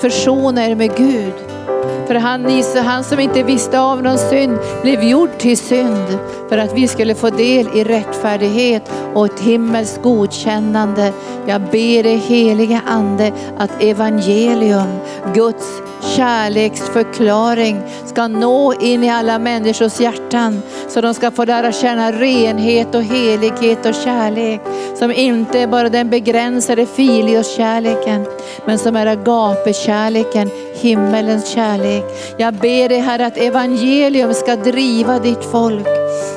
försona er med Gud. För han, han som inte visste av någon synd blev gjord till synd för att vi skulle få del i rättfärdighet och ett himmelskt godkännande. Jag ber dig helige Ande att evangelium, Guds kärleksförklaring ska nå in i alla människors hjärtan så de ska få lära känna renhet och helighet och kärlek som inte är bara den begränsade filioskärleken men som är agape-kärleken, himmelens kärlek. Jag ber dig Herre att evangelium ska driva ditt folk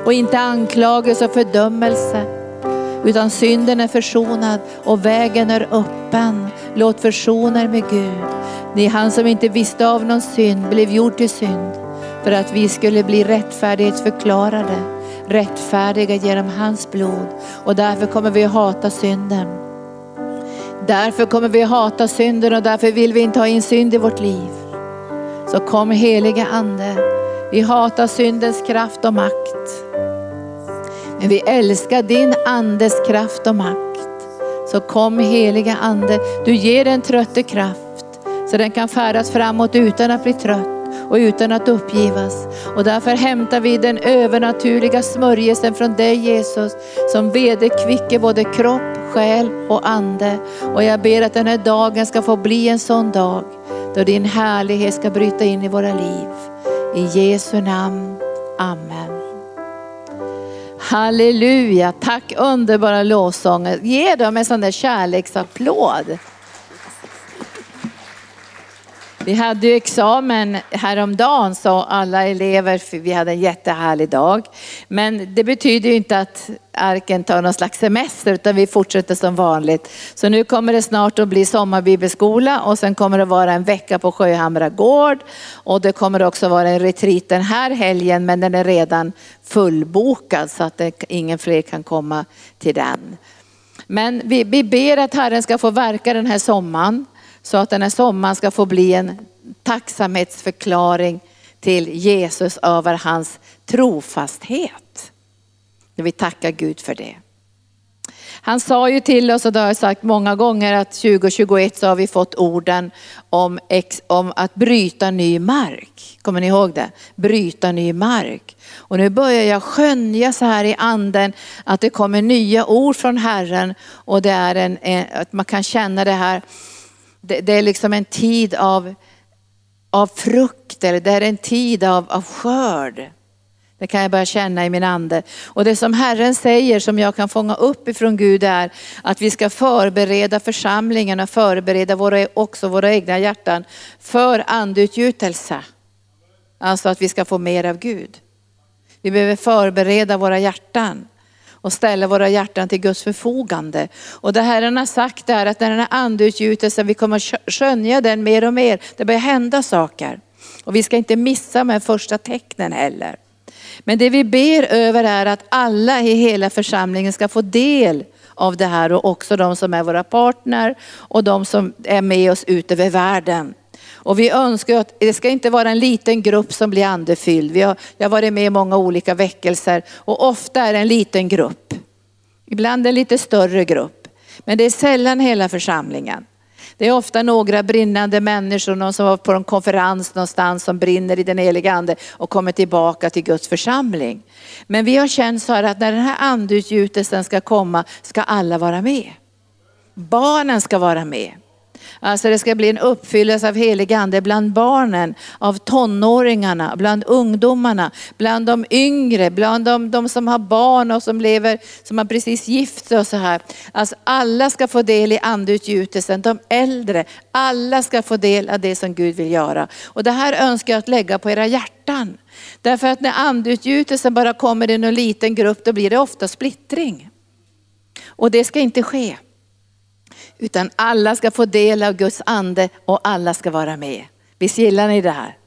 och inte anklagelse och fördömelse utan synden är försonad och vägen är öppen. Låt försona er med Gud. Ni han som inte visste av någon synd blev gjord till synd för att vi skulle bli rättfärdighetsförklarade, rättfärdiga genom hans blod. Och därför kommer vi att hata synden. Därför kommer vi att hata synden och därför vill vi inte ha in synd i vårt liv. Så kom heliga Ande. Vi hatar syndens kraft och makt. Men vi älskar din andes kraft och makt. Så kom heliga Ande, du ger den trötte kraft så den kan färdas framåt utan att bli trött och utan att uppgivas. Och därför hämtar vi den övernaturliga smörjelsen från dig Jesus som vederkvicker både kropp, själ och ande. Och jag ber att den här dagen ska få bli en sån dag då din härlighet ska bryta in i våra liv. I Jesu namn. Amen. Halleluja, tack underbara lovsånger. Ge dem en sån där kärleksapplåd. Vi hade ju examen häromdagen sa alla elever, för vi hade en jättehärlig dag. Men det betyder ju inte att arken tar någon slags semester utan vi fortsätter som vanligt. Så nu kommer det snart att bli sommarbibelskola och sen kommer det vara en vecka på Sjöhamra gård. Och det kommer också vara en retreat den här helgen men den är redan fullbokad så att det, ingen fler kan komma till den. Men vi, vi ber att Herren ska få verka den här sommaren. Så att den här sommaren ska få bli en tacksamhetsförklaring till Jesus över hans trofasthet. Vi tackar Gud för det. Han sa ju till oss, och det har jag sagt många gånger, att 2021 så har vi fått orden om, om att bryta ny mark. Kommer ni ihåg det? Bryta ny mark. Och nu börjar jag skönja så här i anden att det kommer nya ord från Herren och det är en, att man kan känna det här det, det, är liksom en tid av, av frukt, eller det är en tid av, av skörd. Det kan jag börja känna i min ande. Och det som Herren säger som jag kan fånga upp ifrån Gud är att vi ska förbereda församlingen och förbereda våra, också våra egna hjärtan för andeutgjutelse. Alltså att vi ska få mer av Gud. Vi behöver förbereda våra hjärtan och ställa våra hjärtan till Guds förfogande. Och det Herren har sagt är att när den här andeutgjutelsen, vi kommer skönja den mer och mer. Det börjar hända saker. Och vi ska inte missa de här första tecknen heller. Men det vi ber över är att alla i hela församlingen ska få del av det här och också de som är våra partner och de som är med oss ut över världen. Och vi önskar att det ska inte vara en liten grupp som blir andefylld. Vi har, jag har varit med i många olika väckelser och ofta är det en liten grupp. Ibland en lite större grupp. Men det är sällan hela församlingen. Det är ofta några brinnande människor, någon som var på en konferens någonstans som brinner i den heliga ande och kommer tillbaka till Guds församling. Men vi har känt så här att när den här andeutgjutelsen ska komma ska alla vara med. Barnen ska vara med. Alltså det ska bli en uppfyllelse av helig ande bland barnen, av tonåringarna, bland ungdomarna, bland de yngre, bland de, de som har barn och som lever, som har precis gift sig och så här. Alltså alla ska få del i andeutgjutelsen, de äldre, alla ska få del av det som Gud vill göra. Och det här önskar jag att lägga på era hjärtan. Därför att när andeutgjutelsen bara kommer i en liten grupp, då blir det ofta splittring. Och det ska inte ske. Utan alla ska få del av Guds ande och alla ska vara med. Visst gillar ni det här?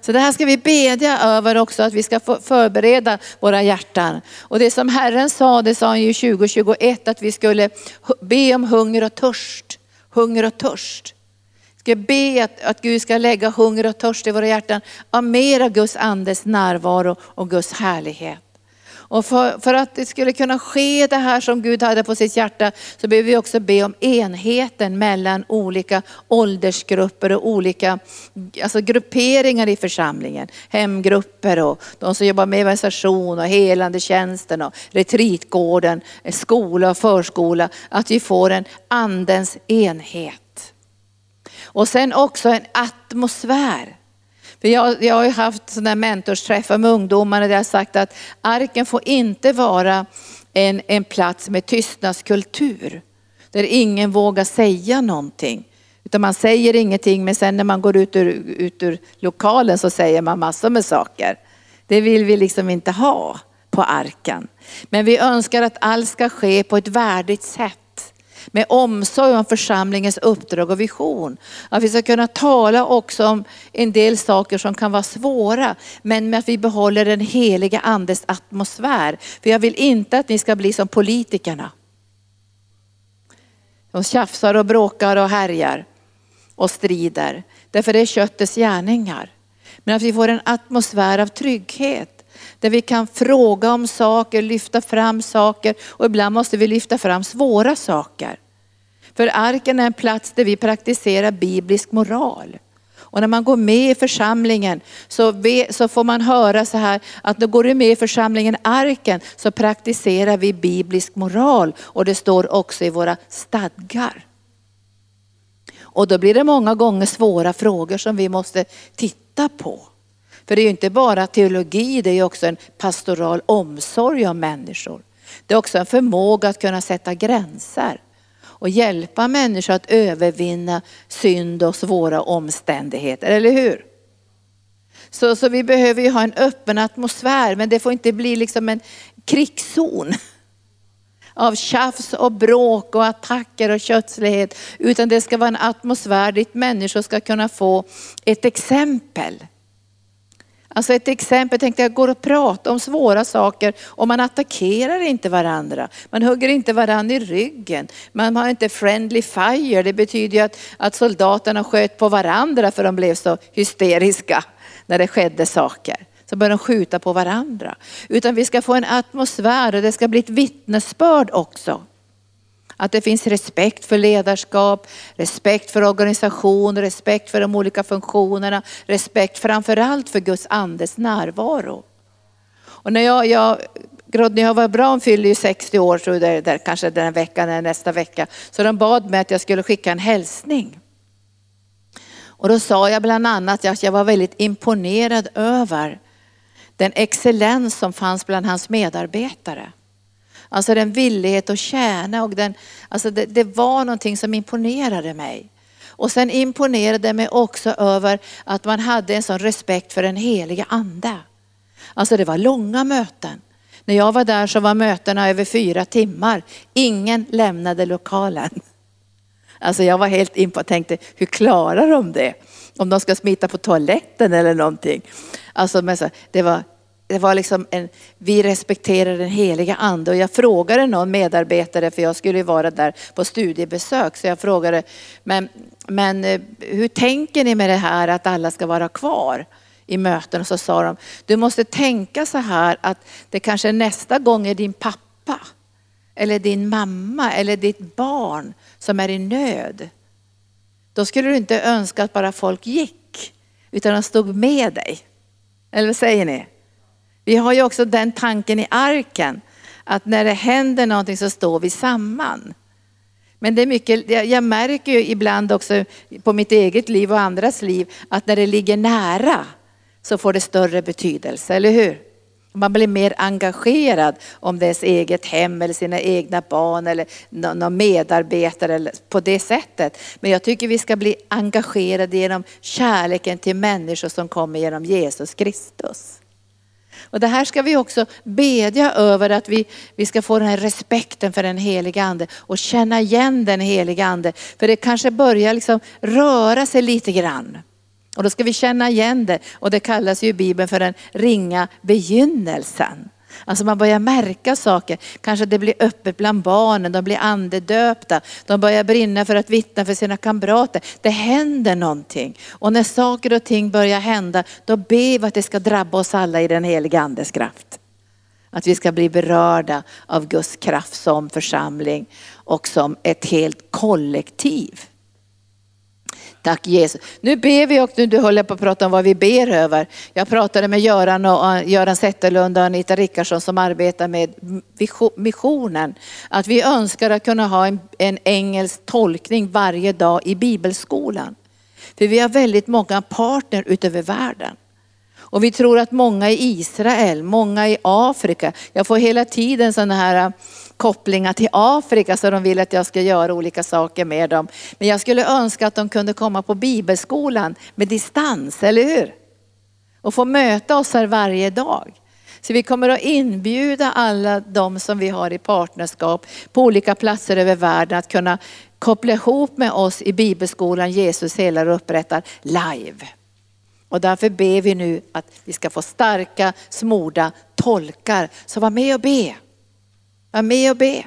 Så det här ska vi bedja över också, att vi ska förbereda våra hjärtan. Och det som Herren sa, det sa han ju 2021, att vi skulle be om hunger och törst. Hunger och törst. Vi ska be att, att Gud ska lägga hunger och törst i våra hjärtan av mer av Guds andes närvaro och Guds härlighet. Och för, för, att det skulle kunna ske det här som Gud hade på sitt hjärta så behöver vi också be om enheten mellan olika åldersgrupper och olika alltså grupperingar i församlingen. Hemgrupper och de som jobbar med evangelisation och helande tjänsten och retreatgården, skola och förskola. Att vi får en andens enhet. Och sen också en atmosfär. För jag, jag har ju haft sådana mentorsträffar med ungdomar där jag har sagt att arken får inte vara en, en plats med tystnadskultur. Där ingen vågar säga någonting. Utan man säger ingenting men sen när man går ut ur, ut ur lokalen så säger man massor med saker. Det vill vi liksom inte ha på arken. Men vi önskar att allt ska ske på ett värdigt sätt med omsorg om församlingens uppdrag och vision. Att vi ska kunna tala också om en del saker som kan vara svåra, men med att vi behåller den heliga andes atmosfär. För jag vill inte att ni ska bli som politikerna. De tjafsar och bråkar och härjar och strider. Därför det är köttets gärningar. Men att vi får en atmosfär av trygghet. Där vi kan fråga om saker, lyfta fram saker och ibland måste vi lyfta fram svåra saker. För arken är en plats där vi praktiserar biblisk moral. Och när man går med i församlingen så, så får man höra så här att då går du med i församlingen Arken så praktiserar vi biblisk moral och det står också i våra stadgar. Och då blir det många gånger svåra frågor som vi måste titta på. För det är ju inte bara teologi, det är också en pastoral omsorg om människor. Det är också en förmåga att kunna sätta gränser och hjälpa människor att övervinna synd och svåra omständigheter, eller hur? Så, så vi behöver ju ha en öppen atmosfär, men det får inte bli liksom en krigszon av tjafs och bråk och attacker och kötslighet, utan det ska vara en atmosfär dit människor ska kunna få ett exempel Alltså ett exempel, tänkte jag går och pratar om svåra saker och man attackerar inte varandra. Man hugger inte varandra i ryggen. Man har inte friendly fire. Det betyder ju att, att soldaterna sköt på varandra för de blev så hysteriska när det skedde saker. Så började de skjuta på varandra. Utan vi ska få en atmosfär och det ska bli ett vittnesbörd också. Att det finns respekt för ledarskap, respekt för organisation, respekt för de olika funktionerna, respekt framförallt för Guds andes närvaro. Och när jag, jag var bra, hon fyller ju 60 år, så det, där, kanske den veckan eller nästa vecka. Så de bad mig att jag skulle skicka en hälsning. Och då sa jag bland annat att jag var väldigt imponerad över den excellens som fanns bland hans medarbetare. Alltså den villighet att tjäna och den, alltså det, det var någonting som imponerade mig. Och sen imponerade det mig också över att man hade en sån respekt för den heliga ande. Alltså det var långa möten. När jag var där så var mötena över fyra timmar. Ingen lämnade lokalen. Alltså jag var helt in på och tänkte, hur klarar de det? Om de ska smita på toaletten eller någonting. Alltså, det var det var liksom en, vi respekterar den heliga ande och jag frågade någon medarbetare, för jag skulle vara där på studiebesök, så jag frågade, men, men eh, hur tänker ni med det här att alla ska vara kvar i möten? Och så sa de, du måste tänka så här att det kanske nästa gång är din pappa eller din mamma eller ditt barn som är i nöd. Då skulle du inte önska att bara folk gick, utan de stod med dig. Eller vad säger ni? Vi har ju också den tanken i arken, att när det händer någonting så står vi samman. Men det är mycket, jag märker ju ibland också på mitt eget liv och andras liv att när det ligger nära så får det större betydelse, eller hur? Man blir mer engagerad om det är ens eget hem eller sina egna barn eller någon medarbetare eller på det sättet. Men jag tycker vi ska bli engagerade genom kärleken till människor som kommer genom Jesus Kristus. Och det här ska vi också bedja över att vi, vi ska få den här respekten för den heliga ande och känna igen den heliga ande. För det kanske börjar liksom röra sig lite grann. Och då ska vi känna igen det och det kallas ju i Bibeln för den ringa begynnelsen. Alltså man börjar märka saker. Kanske det blir öppet bland barnen, de blir andedöpta. De börjar brinna för att vittna för sina kamrater. Det händer någonting. Och när saker och ting börjar hända, då ber vi att det ska drabba oss alla i den heliga andes kraft. Att vi ska bli berörda av Guds kraft som församling och som ett helt kollektiv. Tack Jesus. Nu ber vi och nu du håller på att prata om vad vi ber över. Jag pratade med Göran, och, eh, Göran Zetterlund och Anita Rickardsson som arbetar med missionen. Att vi önskar att kunna ha en, en engelsk tolkning varje dag i bibelskolan. För vi har väldigt många partner utöver världen. Och vi tror att många i Israel, många i Afrika, jag får hela tiden sådana här eh, kopplingar till Afrika så de vill att jag ska göra olika saker med dem. Men jag skulle önska att de kunde komma på bibelskolan med distans, eller hur? Och få möta oss här varje dag. Så vi kommer att inbjuda alla de som vi har i partnerskap på olika platser över världen att kunna koppla ihop med oss i bibelskolan Jesus helar och upprättar live. Och därför ber vi nu att vi ska få starka, smorda tolkar. Så var med och be. Var med och be.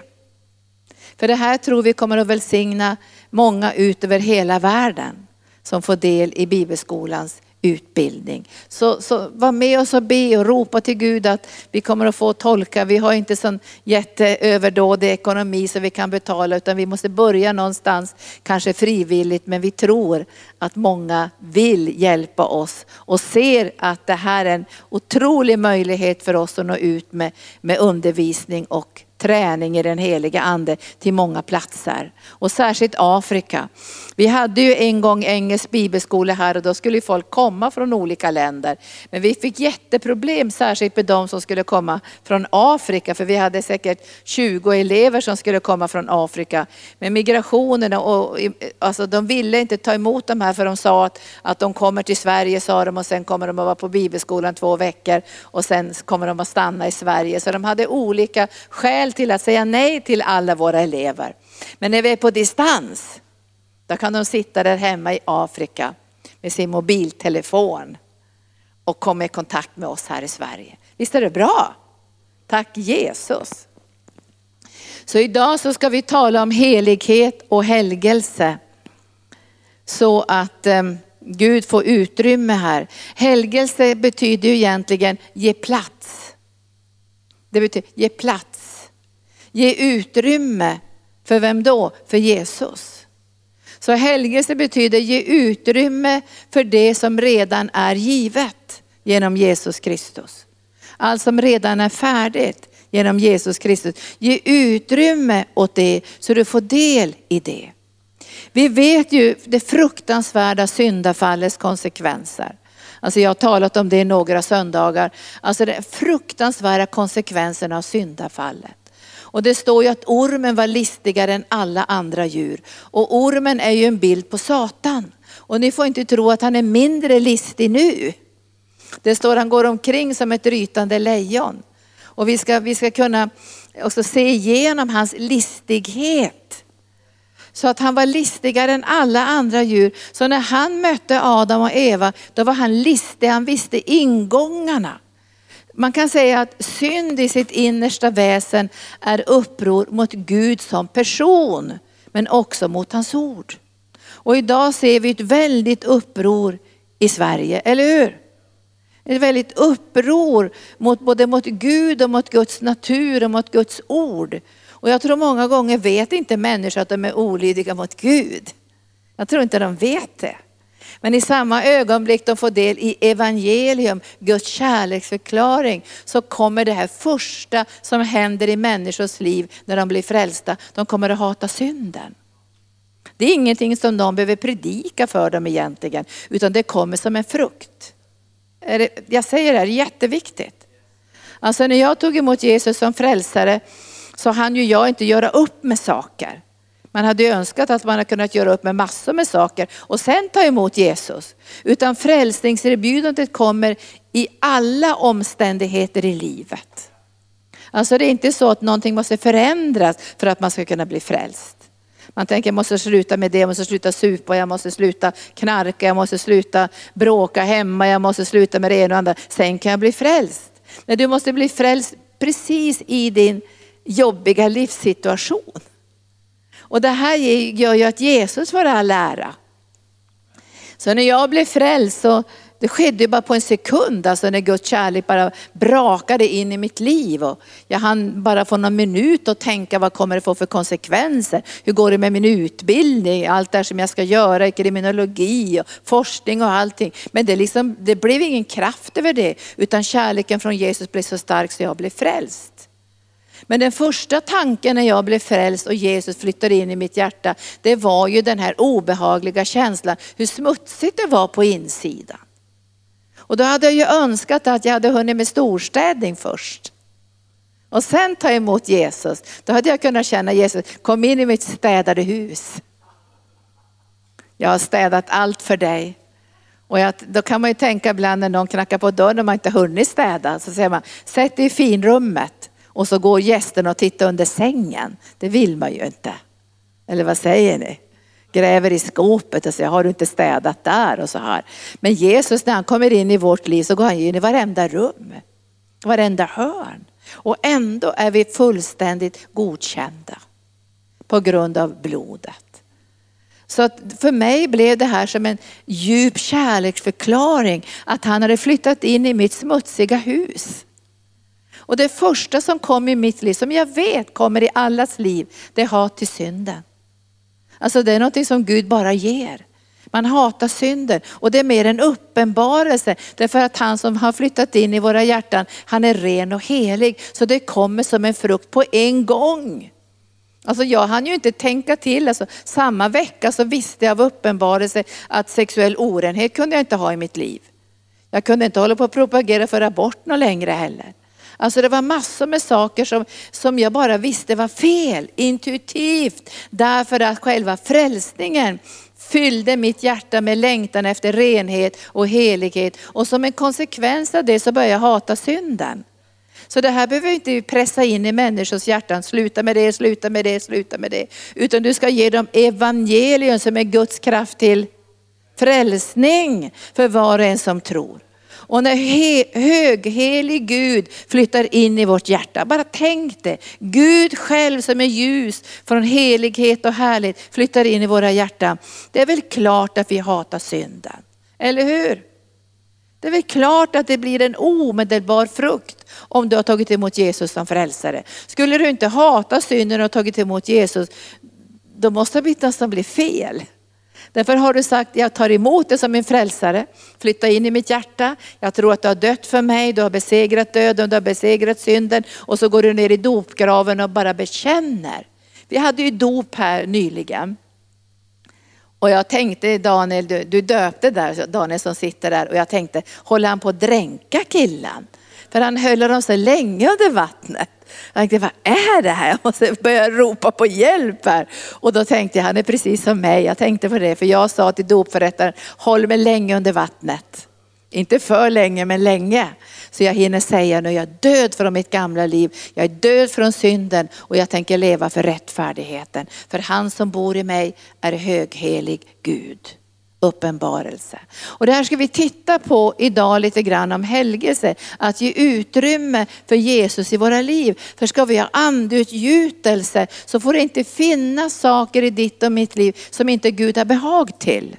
För det här tror vi kommer att välsigna många ut över hela världen som får del i bibelskolans utbildning. Så, så var med oss och be och ropa till Gud att vi kommer att få tolka. Vi har inte sån jätteöverdådig ekonomi så vi kan betala utan vi måste börja någonstans, kanske frivilligt, men vi tror att många vill hjälpa oss och ser att det här är en otrolig möjlighet för oss att nå ut med, med undervisning och träning i den heliga ande till många platser. Och särskilt Afrika. Vi hade ju en gång engelsk bibelskola här och då skulle folk komma från olika länder. Men vi fick jätteproblem särskilt med de som skulle komma från Afrika för vi hade säkert 20 elever som skulle komma från Afrika. Men migrationen och alltså de ville inte ta emot de här för de sa att, att de kommer till Sverige sa de och sen kommer de att vara på bibelskolan två veckor och sen kommer de att stanna i Sverige. Så de hade olika skäl till att säga nej till alla våra elever. Men när vi är på distans, då kan de sitta där hemma i Afrika med sin mobiltelefon och komma i kontakt med oss här i Sverige. Visst är det bra? Tack Jesus. Så idag så ska vi tala om helighet och helgelse. Så att um, Gud får utrymme här. Helgelse betyder ju egentligen ge plats. Det betyder ge plats. Ge utrymme. För vem då? För Jesus. Så helgelse betyder ge utrymme för det som redan är givet genom Jesus Kristus. Allt som redan är färdigt genom Jesus Kristus. Ge utrymme åt det så du får del i det. Vi vet ju det fruktansvärda syndafallets konsekvenser. Alltså jag har talat om det i några söndagar. Alltså de fruktansvärda konsekvenserna av syndafallet. Och det står ju att ormen var listigare än alla andra djur. Och ormen är ju en bild på Satan. Och ni får inte tro att han är mindre listig nu. Det står han går omkring som ett rytande lejon. Och vi ska, vi ska kunna också se igenom hans listighet. Så att han var listigare än alla andra djur. Så när han mötte Adam och Eva, då var han listig, han visste ingångarna. Man kan säga att synd i sitt innersta väsen är uppror mot Gud som person, men också mot hans ord. Och idag ser vi ett väldigt uppror i Sverige, eller hur? Ett väldigt uppror mot, både mot Gud och mot Guds natur och mot Guds ord. Och jag tror många gånger vet inte människor att de är olydiga mot Gud. Jag tror inte de vet det. Men i samma ögonblick de får del i evangelium, Guds kärleksförklaring, så kommer det här första som händer i människors liv när de blir frälsta. De kommer att hata synden. Det är ingenting som någon behöver predika för dem egentligen, utan det kommer som en frukt. Jag säger det här, det är jätteviktigt. Alltså när jag tog emot Jesus som frälsare så hann ju jag inte göra upp med saker. Man hade ju önskat att man hade kunnat göra upp med massor med saker och sen ta emot Jesus. Utan frälsningserbjudandet kommer i alla omständigheter i livet. Alltså det är inte så att någonting måste förändras för att man ska kunna bli frälst. Man tänker jag måste sluta med det, jag måste sluta supa, jag måste sluta knarka, jag måste sluta bråka hemma, jag måste sluta med det ena och andra. Sen kan jag bli frälst. Men du måste bli frälst precis i din jobbiga livssituation. Och det här gör ju att Jesus får all ära. Så när jag blev frälst så det skedde ju bara på en sekund, alltså när Guds kärlek bara brakade in i mitt liv. Och jag hann bara få någon minut att tänka vad kommer det få för konsekvenser? Hur går det med min utbildning? Allt det som jag ska göra i kriminologi och forskning och allting. Men det, liksom, det blev ingen kraft över det, utan kärleken från Jesus blev så stark så jag blev frälst. Men den första tanken när jag blev frälst och Jesus flyttade in i mitt hjärta, det var ju den här obehagliga känslan, hur smutsigt det var på insidan. Och då hade jag ju önskat att jag hade hunnit med storstädning först. Och sen ta emot Jesus. Då hade jag kunnat känna Jesus, kom in i mitt städade hus. Jag har städat allt för dig. Och jag, då kan man ju tänka ibland när någon knackar på dörren och man inte hunnit städa, så säger man, sätt dig i finrummet. Och så går gästen och tittar under sängen. Det vill man ju inte. Eller vad säger ni? Gräver i skåpet och säger, har du inte städat där och så här. Men Jesus när han kommer in i vårt liv så går han in i varenda rum. Varenda hörn. Och ändå är vi fullständigt godkända. På grund av blodet. Så att för mig blev det här som en djup kärleksförklaring att han hade flyttat in i mitt smutsiga hus. Och det första som kom i mitt liv, som jag vet kommer i allas liv, det är hat till synden. Alltså det är någonting som Gud bara ger. Man hatar synden och det är mer en uppenbarelse därför att han som har flyttat in i våra hjärtan, han är ren och helig. Så det kommer som en frukt på en gång. Alltså jag hann ju inte tänka till, alltså, samma vecka så visste jag av uppenbarelse att sexuell orenhet kunde jag inte ha i mitt liv. Jag kunde inte hålla på att propagera för abort något längre heller. Alltså det var massor med saker som, som jag bara visste var fel, intuitivt. Därför att själva frälsningen fyllde mitt hjärta med längtan efter renhet och helighet. Och som en konsekvens av det så började jag hata synden. Så det här behöver vi inte pressa in i människors hjärtan. Sluta med det, sluta med det, sluta med det. Utan du ska ge dem evangelium som är Guds kraft till frälsning för var och en som tror. Och när höghelig Gud flyttar in i vårt hjärta, bara tänk det. Gud själv som är ljus från helighet och härlighet flyttar in i våra hjärtan. Det är väl klart att vi hatar synden, eller hur? Det är väl klart att det blir en omedelbar frukt om du har tagit emot Jesus som frälsare. Skulle du inte hata synden och tagit emot Jesus, då måste det nästan bli fel. Därför har du sagt, jag tar emot dig som min frälsare, flytta in i mitt hjärta. Jag tror att du har dött för mig, du har besegrat döden, du har besegrat synden. Och så går du ner i dopgraven och bara bekänner. Vi hade ju dop här nyligen. Och jag tänkte Daniel, du, du döpte där, Daniel som sitter där och jag tänkte, håller han på att dränka killen? För han höll dem så länge under vattnet. Jag tänkte, vad är det här? Jag måste börja ropa på hjälp här. Och då tänkte jag, han är precis som mig. Jag tänkte på det, för jag sa till dopförrättaren, håll mig länge under vattnet. Inte för länge, men länge. Så jag hinner säga nu, jag är död från mitt gamla liv. Jag är död från synden och jag tänker leva för rättfärdigheten. För han som bor i mig är höghelig Gud uppenbarelse. Och det här ska vi titta på idag lite grann om helgelse. Att ge utrymme för Jesus i våra liv. För ska vi ha andeutgjutelse så får det inte finnas saker i ditt och mitt liv som inte Gud har behag till.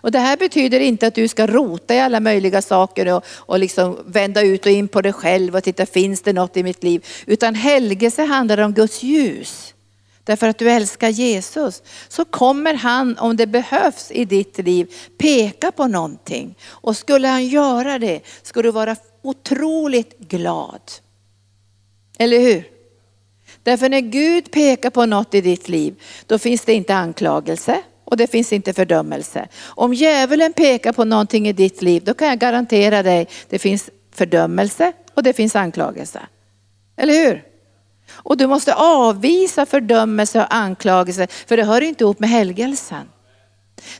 Och det här betyder inte att du ska rota i alla möjliga saker och, och liksom vända ut och in på dig själv och titta, finns det något i mitt liv? Utan helgelse handlar om Guds ljus därför att du älskar Jesus, så kommer han om det behövs i ditt liv peka på någonting. Och skulle han göra det ska du vara otroligt glad. Eller hur? Därför när Gud pekar på något i ditt liv, då finns det inte anklagelse och det finns inte fördömelse. Om djävulen pekar på någonting i ditt liv, då kan jag garantera dig, det finns fördömelse och det finns anklagelse. Eller hur? Och du måste avvisa fördömelse och anklagelse, för det hör inte ihop med helgelsen.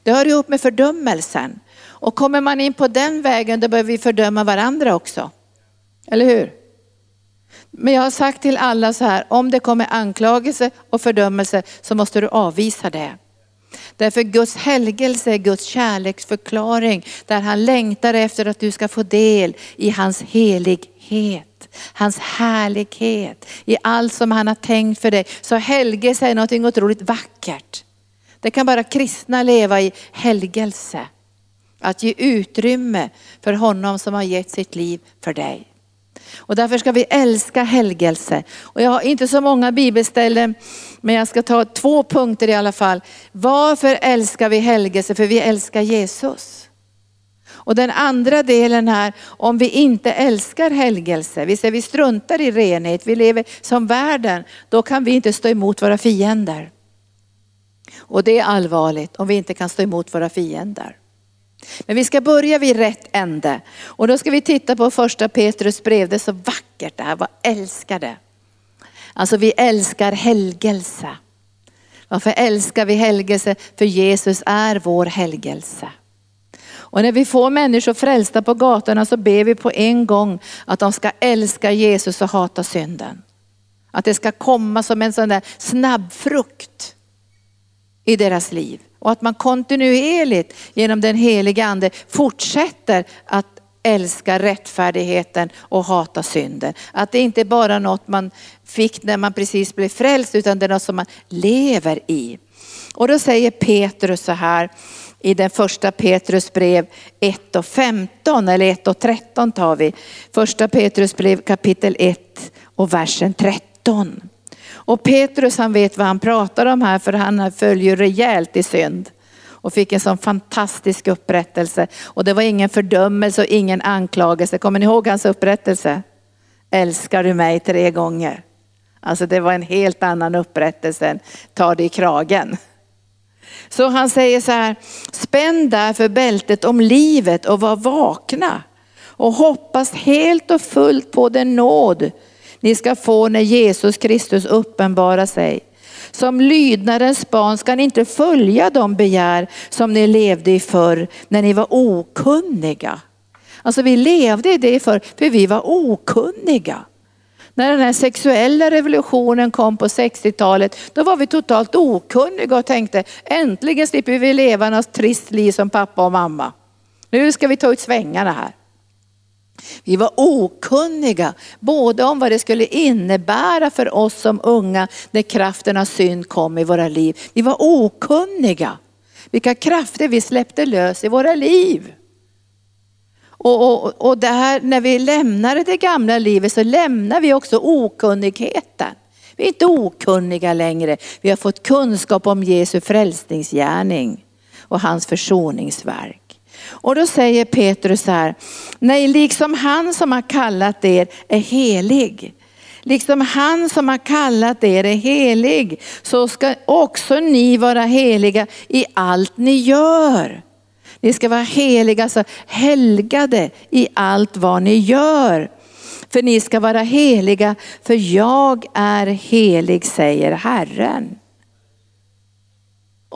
Det hör ihop med fördömelsen. Och kommer man in på den vägen, då behöver vi fördöma varandra också. Eller hur? Men jag har sagt till alla så här, om det kommer anklagelse och fördömelse så måste du avvisa det. Därför Guds helgelse är Guds kärleksförklaring där han längtar efter att du ska få del i hans helighet hans härlighet, i allt som han har tänkt för dig. Så helgelse är något otroligt vackert. Det kan bara kristna leva i helgelse. Att ge utrymme för honom som har gett sitt liv för dig. Och därför ska vi älska helgelse. Och jag har inte så många bibelställen, men jag ska ta två punkter i alla fall. Varför älskar vi helgelse? För vi älskar Jesus. Och den andra delen här, om vi inte älskar helgelse, vi säger vi struntar i renhet, vi lever som världen, då kan vi inte stå emot våra fiender. Och det är allvarligt om vi inte kan stå emot våra fiender. Men vi ska börja vid rätt ände. Och då ska vi titta på första Petrus brev, det är så vackert det här, vad älskar det? Alltså vi älskar helgelse. Varför älskar vi helgelse? För Jesus är vår helgelse. Och när vi får människor frälsta på gatorna så ber vi på en gång att de ska älska Jesus och hata synden. Att det ska komma som en sån där snabbfrukt i deras liv. Och att man kontinuerligt genom den heliga ande fortsätter att älska rättfärdigheten och hata synden. Att det inte bara är något man fick när man precis blev frälst utan det är något som man lever i. Och då säger Petrus så här i den första Petrus brev 1 och 15 eller 1 och 13 tar vi. Första Petrus brev kapitel 1 och versen 13. Och Petrus han vet vad han pratar om här för han följer rejält i synd. Och fick en sån fantastisk upprättelse. Och det var ingen fördömelse och ingen anklagelse. Kommer ni ihåg hans upprättelse? Älskar du mig tre gånger? Alltså det var en helt annan upprättelse än ta dig i kragen. Så han säger så här, spänn därför bältet om livet och var vakna. Och hoppas helt och fullt på den nåd ni ska få när Jesus Kristus uppenbarar sig. Som lydnadens barn ska ni inte följa de begär som ni levde i förr när ni var okunniga. Alltså vi levde i det förr för vi var okunniga. När den här sexuella revolutionen kom på 60-talet, då var vi totalt okunniga och tänkte äntligen slipper vi leva något trist liv som pappa och mamma. Nu ska vi ta ut svängarna här. Vi var okunniga både om vad det skulle innebära för oss som unga när kraften av synd kom i våra liv. Vi var okunniga vilka krafter vi släppte lös i våra liv. Och, och, och där, när vi lämnade det gamla livet så lämnar vi också okunnigheten. Vi är inte okunniga längre. Vi har fått kunskap om Jesu frälsningsgärning och hans försoningsverk. Och då säger Petrus här, nej liksom han som har kallat er är helig. Liksom han som har kallat er är helig så ska också ni vara heliga i allt ni gör. Ni ska vara heliga, alltså helgade i allt vad ni gör. För ni ska vara heliga, för jag är helig, säger Herren.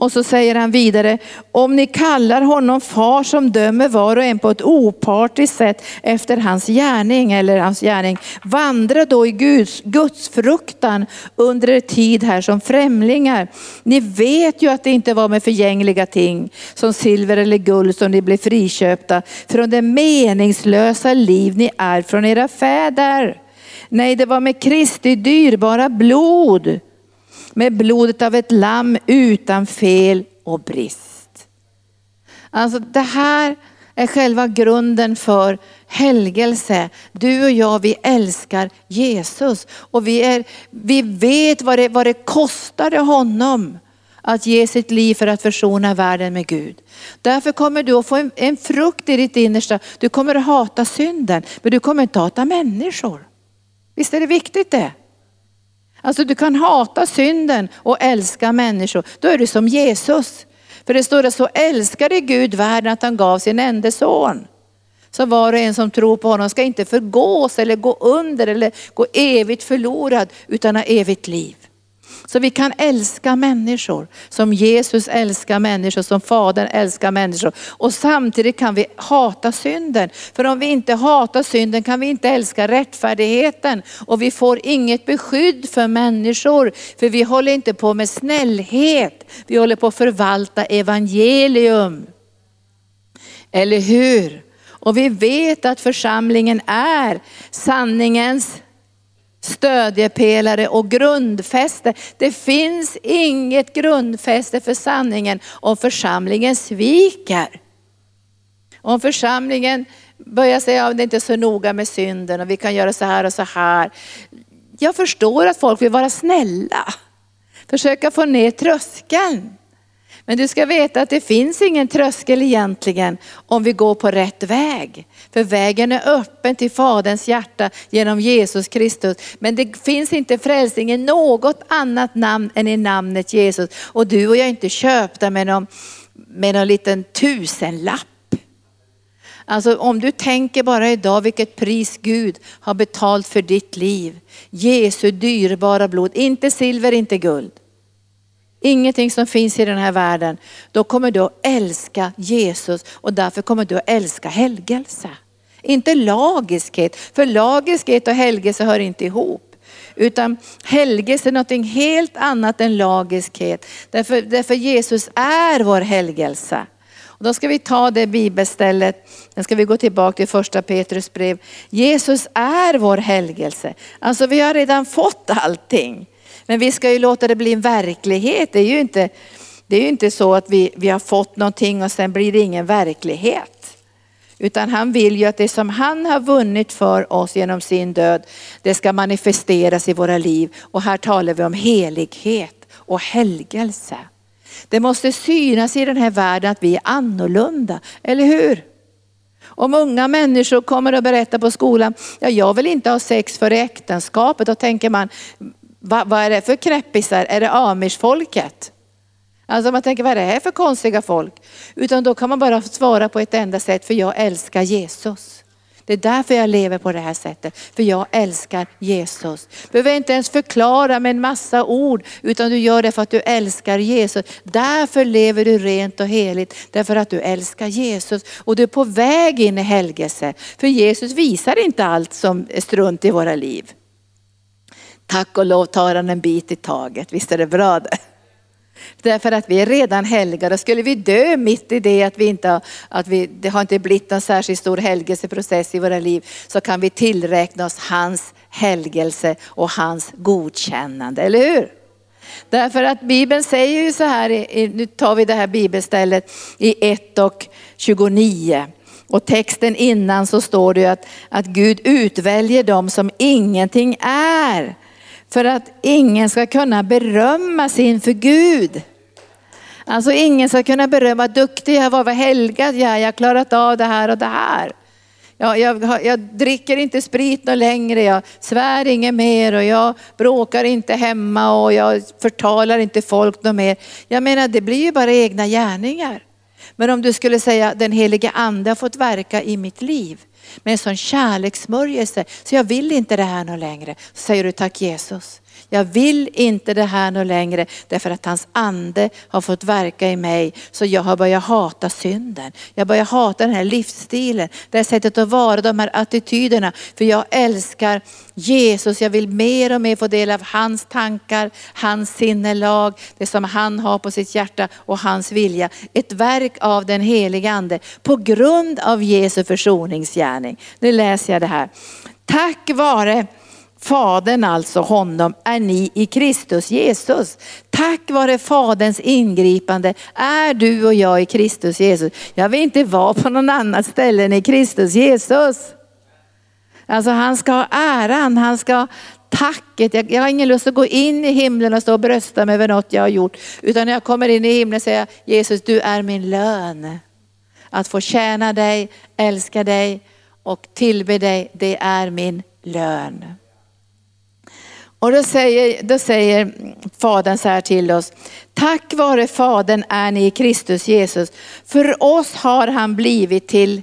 Och så säger han vidare, om ni kallar honom far som dömer var och en på ett opartiskt sätt efter hans gärning eller hans gärning, vandra då i Guds, Guds fruktan under er tid här som främlingar. Ni vet ju att det inte var med förgängliga ting som silver eller guld som ni blev friköpta från det meningslösa liv ni är från era fäder. Nej, det var med Kristi dyrbara blod med blodet av ett lamm utan fel och brist. Alltså det här är själva grunden för helgelse. Du och jag, vi älskar Jesus och vi, är, vi vet vad det, vad det kostade honom att ge sitt liv för att försona världen med Gud. Därför kommer du att få en, en frukt i ditt innersta. Du kommer att hata synden, men du kommer inte hata människor. Visst är det viktigt det? Alltså du kan hata synden och älska människor. Då är du som Jesus. För det står att så älskade Gud världen att han gav sin enda son. Så var och en som tror på honom ska inte förgås eller gå under eller gå evigt förlorad utan ha evigt liv. Så vi kan älska människor som Jesus älskar människor, som Fadern älskar människor. Och samtidigt kan vi hata synden. För om vi inte hatar synden kan vi inte älska rättfärdigheten. Och vi får inget beskydd för människor. För vi håller inte på med snällhet. Vi håller på att förvalta evangelium. Eller hur? Och vi vet att församlingen är sanningens stödjepelare och grundfäste. Det finns inget grundfäste för sanningen om församlingen sviker. Om församlingen börjar säga att det inte är så noga med synden och vi kan göra så här och så här. Jag förstår att folk vill vara snälla. Försöka få ner tröskeln. Men du ska veta att det finns ingen tröskel egentligen om vi går på rätt väg. För vägen är öppen till Faderns hjärta genom Jesus Kristus. Men det finns inte frälsning i något annat namn än i namnet Jesus. Och du och jag är inte köpta med någon, med någon liten tusenlapp. Alltså om du tänker bara idag vilket pris Gud har betalt för ditt liv. Jesu dyrbara blod, inte silver, inte guld. Ingenting som finns i den här världen. Då kommer du att älska Jesus och därför kommer du att älska helgelse. Inte lagiskhet, för lagiskhet och helgelse hör inte ihop. Utan helgelse är något helt annat än lagiskhet. Därför, därför Jesus är vår helgelse. Och då ska vi ta det bibelstället, sen ska vi gå tillbaka till första Petrus brev. Jesus är vår helgelse. Alltså vi har redan fått allting. Men vi ska ju låta det bli en verklighet. Det är ju inte, det är ju inte så att vi, vi har fått någonting och sen blir det ingen verklighet. Utan han vill ju att det som han har vunnit för oss genom sin död, det ska manifesteras i våra liv. Och här talar vi om helighet och helgelse. Det måste synas i den här världen att vi är annorlunda, eller hur? Om unga människor kommer och berättar på skolan, ja jag vill inte ha sex före äktenskapet, då tänker man, vad, vad är det för knäppisar? Är det amishfolket? Alltså man tänker, vad är det här för konstiga folk? Utan då kan man bara svara på ett enda sätt, för jag älskar Jesus. Det är därför jag lever på det här sättet, för jag älskar Jesus. Du behöver inte ens förklara med en massa ord, utan du gör det för att du älskar Jesus. Därför lever du rent och heligt, därför att du älskar Jesus. Och du är på väg in i helgelse, för Jesus visar inte allt som är strunt i våra liv. Tack och lov tar han en bit i taget, visst är det bra det? Därför att vi är redan helgade. Skulle vi dö mitt i det att vi inte har, att vi, det har inte blivit någon särskilt stor helgelseprocess i våra liv så kan vi tillräkna oss hans helgelse och hans godkännande, eller hur? Därför att Bibeln säger ju så här, nu tar vi det här bibelstället i 1 och 29. Och texten innan så står det att, att Gud utväljer dem som ingenting är för att ingen ska kunna berömma sig inför Gud. Alltså ingen ska kunna berömma, duktig jag var, vad helgad jag är, jag har klarat av det här och det här. Jag, jag, jag dricker inte sprit något längre, jag svär inget mer och jag bråkar inte hemma och jag förtalar inte folk något mer. Jag menar det blir ju bara egna gärningar. Men om du skulle säga den helige ande har fått verka i mitt liv med en sån kärlekssmörjelse så jag vill inte det här något längre. Så säger du tack Jesus. Jag vill inte det här nu längre därför att hans ande har fått verka i mig så jag har börjat hata synden. Jag börjar hata den här livsstilen, det här sättet att vara, de här attityderna. För jag älskar Jesus, jag vill mer och mer få del av hans tankar, hans sinnelag, det som han har på sitt hjärta och hans vilja. Ett verk av den heliga ande på grund av Jesu försoningsgärning. Nu läser jag det här. Tack vare Fadern alltså honom är ni i Kristus Jesus. Tack vare Faderns ingripande är du och jag i Kristus Jesus. Jag vill inte vara på någon annat ställe än i Kristus Jesus. Alltså han ska ha äran, han ska ha tacket. Jag, jag har ingen lust att gå in i himlen och stå och brösta mig över något jag har gjort. Utan när jag kommer in i himlen säger jag, Jesus du är min lön. Att få tjäna dig, älska dig och tillbe dig, det är min lön. Och då säger, då säger Fadern så här till oss. Tack vare Fadern är ni i Kristus Jesus. För oss har han blivit till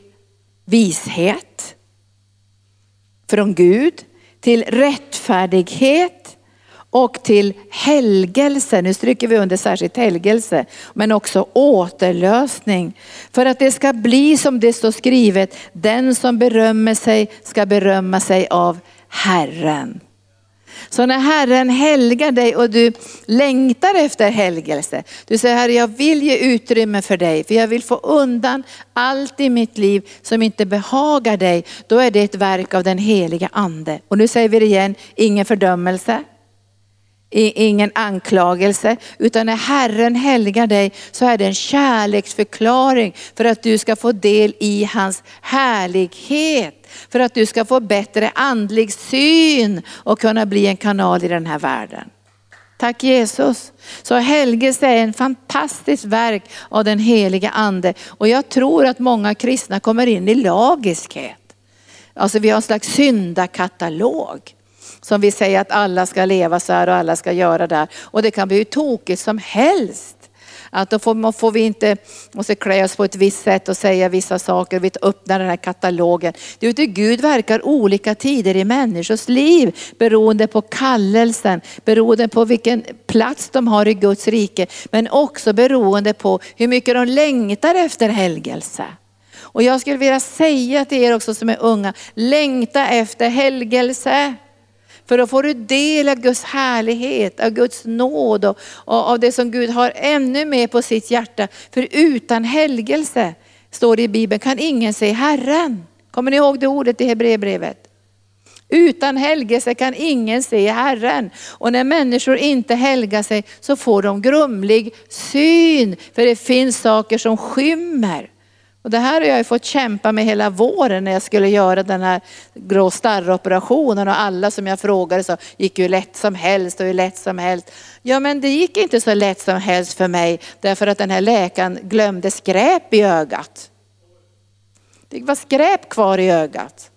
vishet från Gud, till rättfärdighet och till helgelse. Nu stryker vi under särskilt helgelse, men också återlösning. För att det ska bli som det står skrivet, den som berömmer sig ska berömma sig av Herren. Så när Herren helgar dig och du längtar efter helgelse, du säger Herre jag vill ge utrymme för dig, för jag vill få undan allt i mitt liv som inte behagar dig, då är det ett verk av den heliga ande. Och nu säger vi det igen, ingen fördömelse, ingen anklagelse, utan när Herren helgar dig så är det en kärleksförklaring för att du ska få del i hans härlighet. För att du ska få bättre andlig syn och kunna bli en kanal i den här världen. Tack Jesus. Så helgelse är en fantastiskt verk av den heliga ande. Och jag tror att många kristna kommer in i lagiskhet. Alltså vi har en slags syndakatalog. Som vi säger att alla ska leva så här och alla ska göra det här. Och det kan bli hur tokigt som helst. Att då får, får vi inte, måste klä oss på ett visst sätt och säga vissa saker. Vi öppnar den här katalogen. Det är Gud verkar olika tider i människors liv beroende på kallelsen, beroende på vilken plats de har i Guds rike. Men också beroende på hur mycket de längtar efter helgelse. Och jag skulle vilja säga till er också som är unga, längta efter helgelse. För då får du del av Guds härlighet, av Guds nåd och, och av det som Gud har ännu mer på sitt hjärta. För utan helgelse, står det i Bibeln, kan ingen se Herren. Kommer ni ihåg det ordet i Hebreerbrevet? Utan helgelse kan ingen se Herren. Och när människor inte helgar sig så får de grumlig syn. För det finns saker som skymmer. Och det här har jag fått kämpa med hela våren när jag skulle göra den här grå starroperationen och alla som jag frågade så gick ju lätt som helst och hur lätt som helst. Ja men det gick inte så lätt som helst för mig därför att den här läkaren glömde skräp i ögat. Det var skräp kvar i ögat.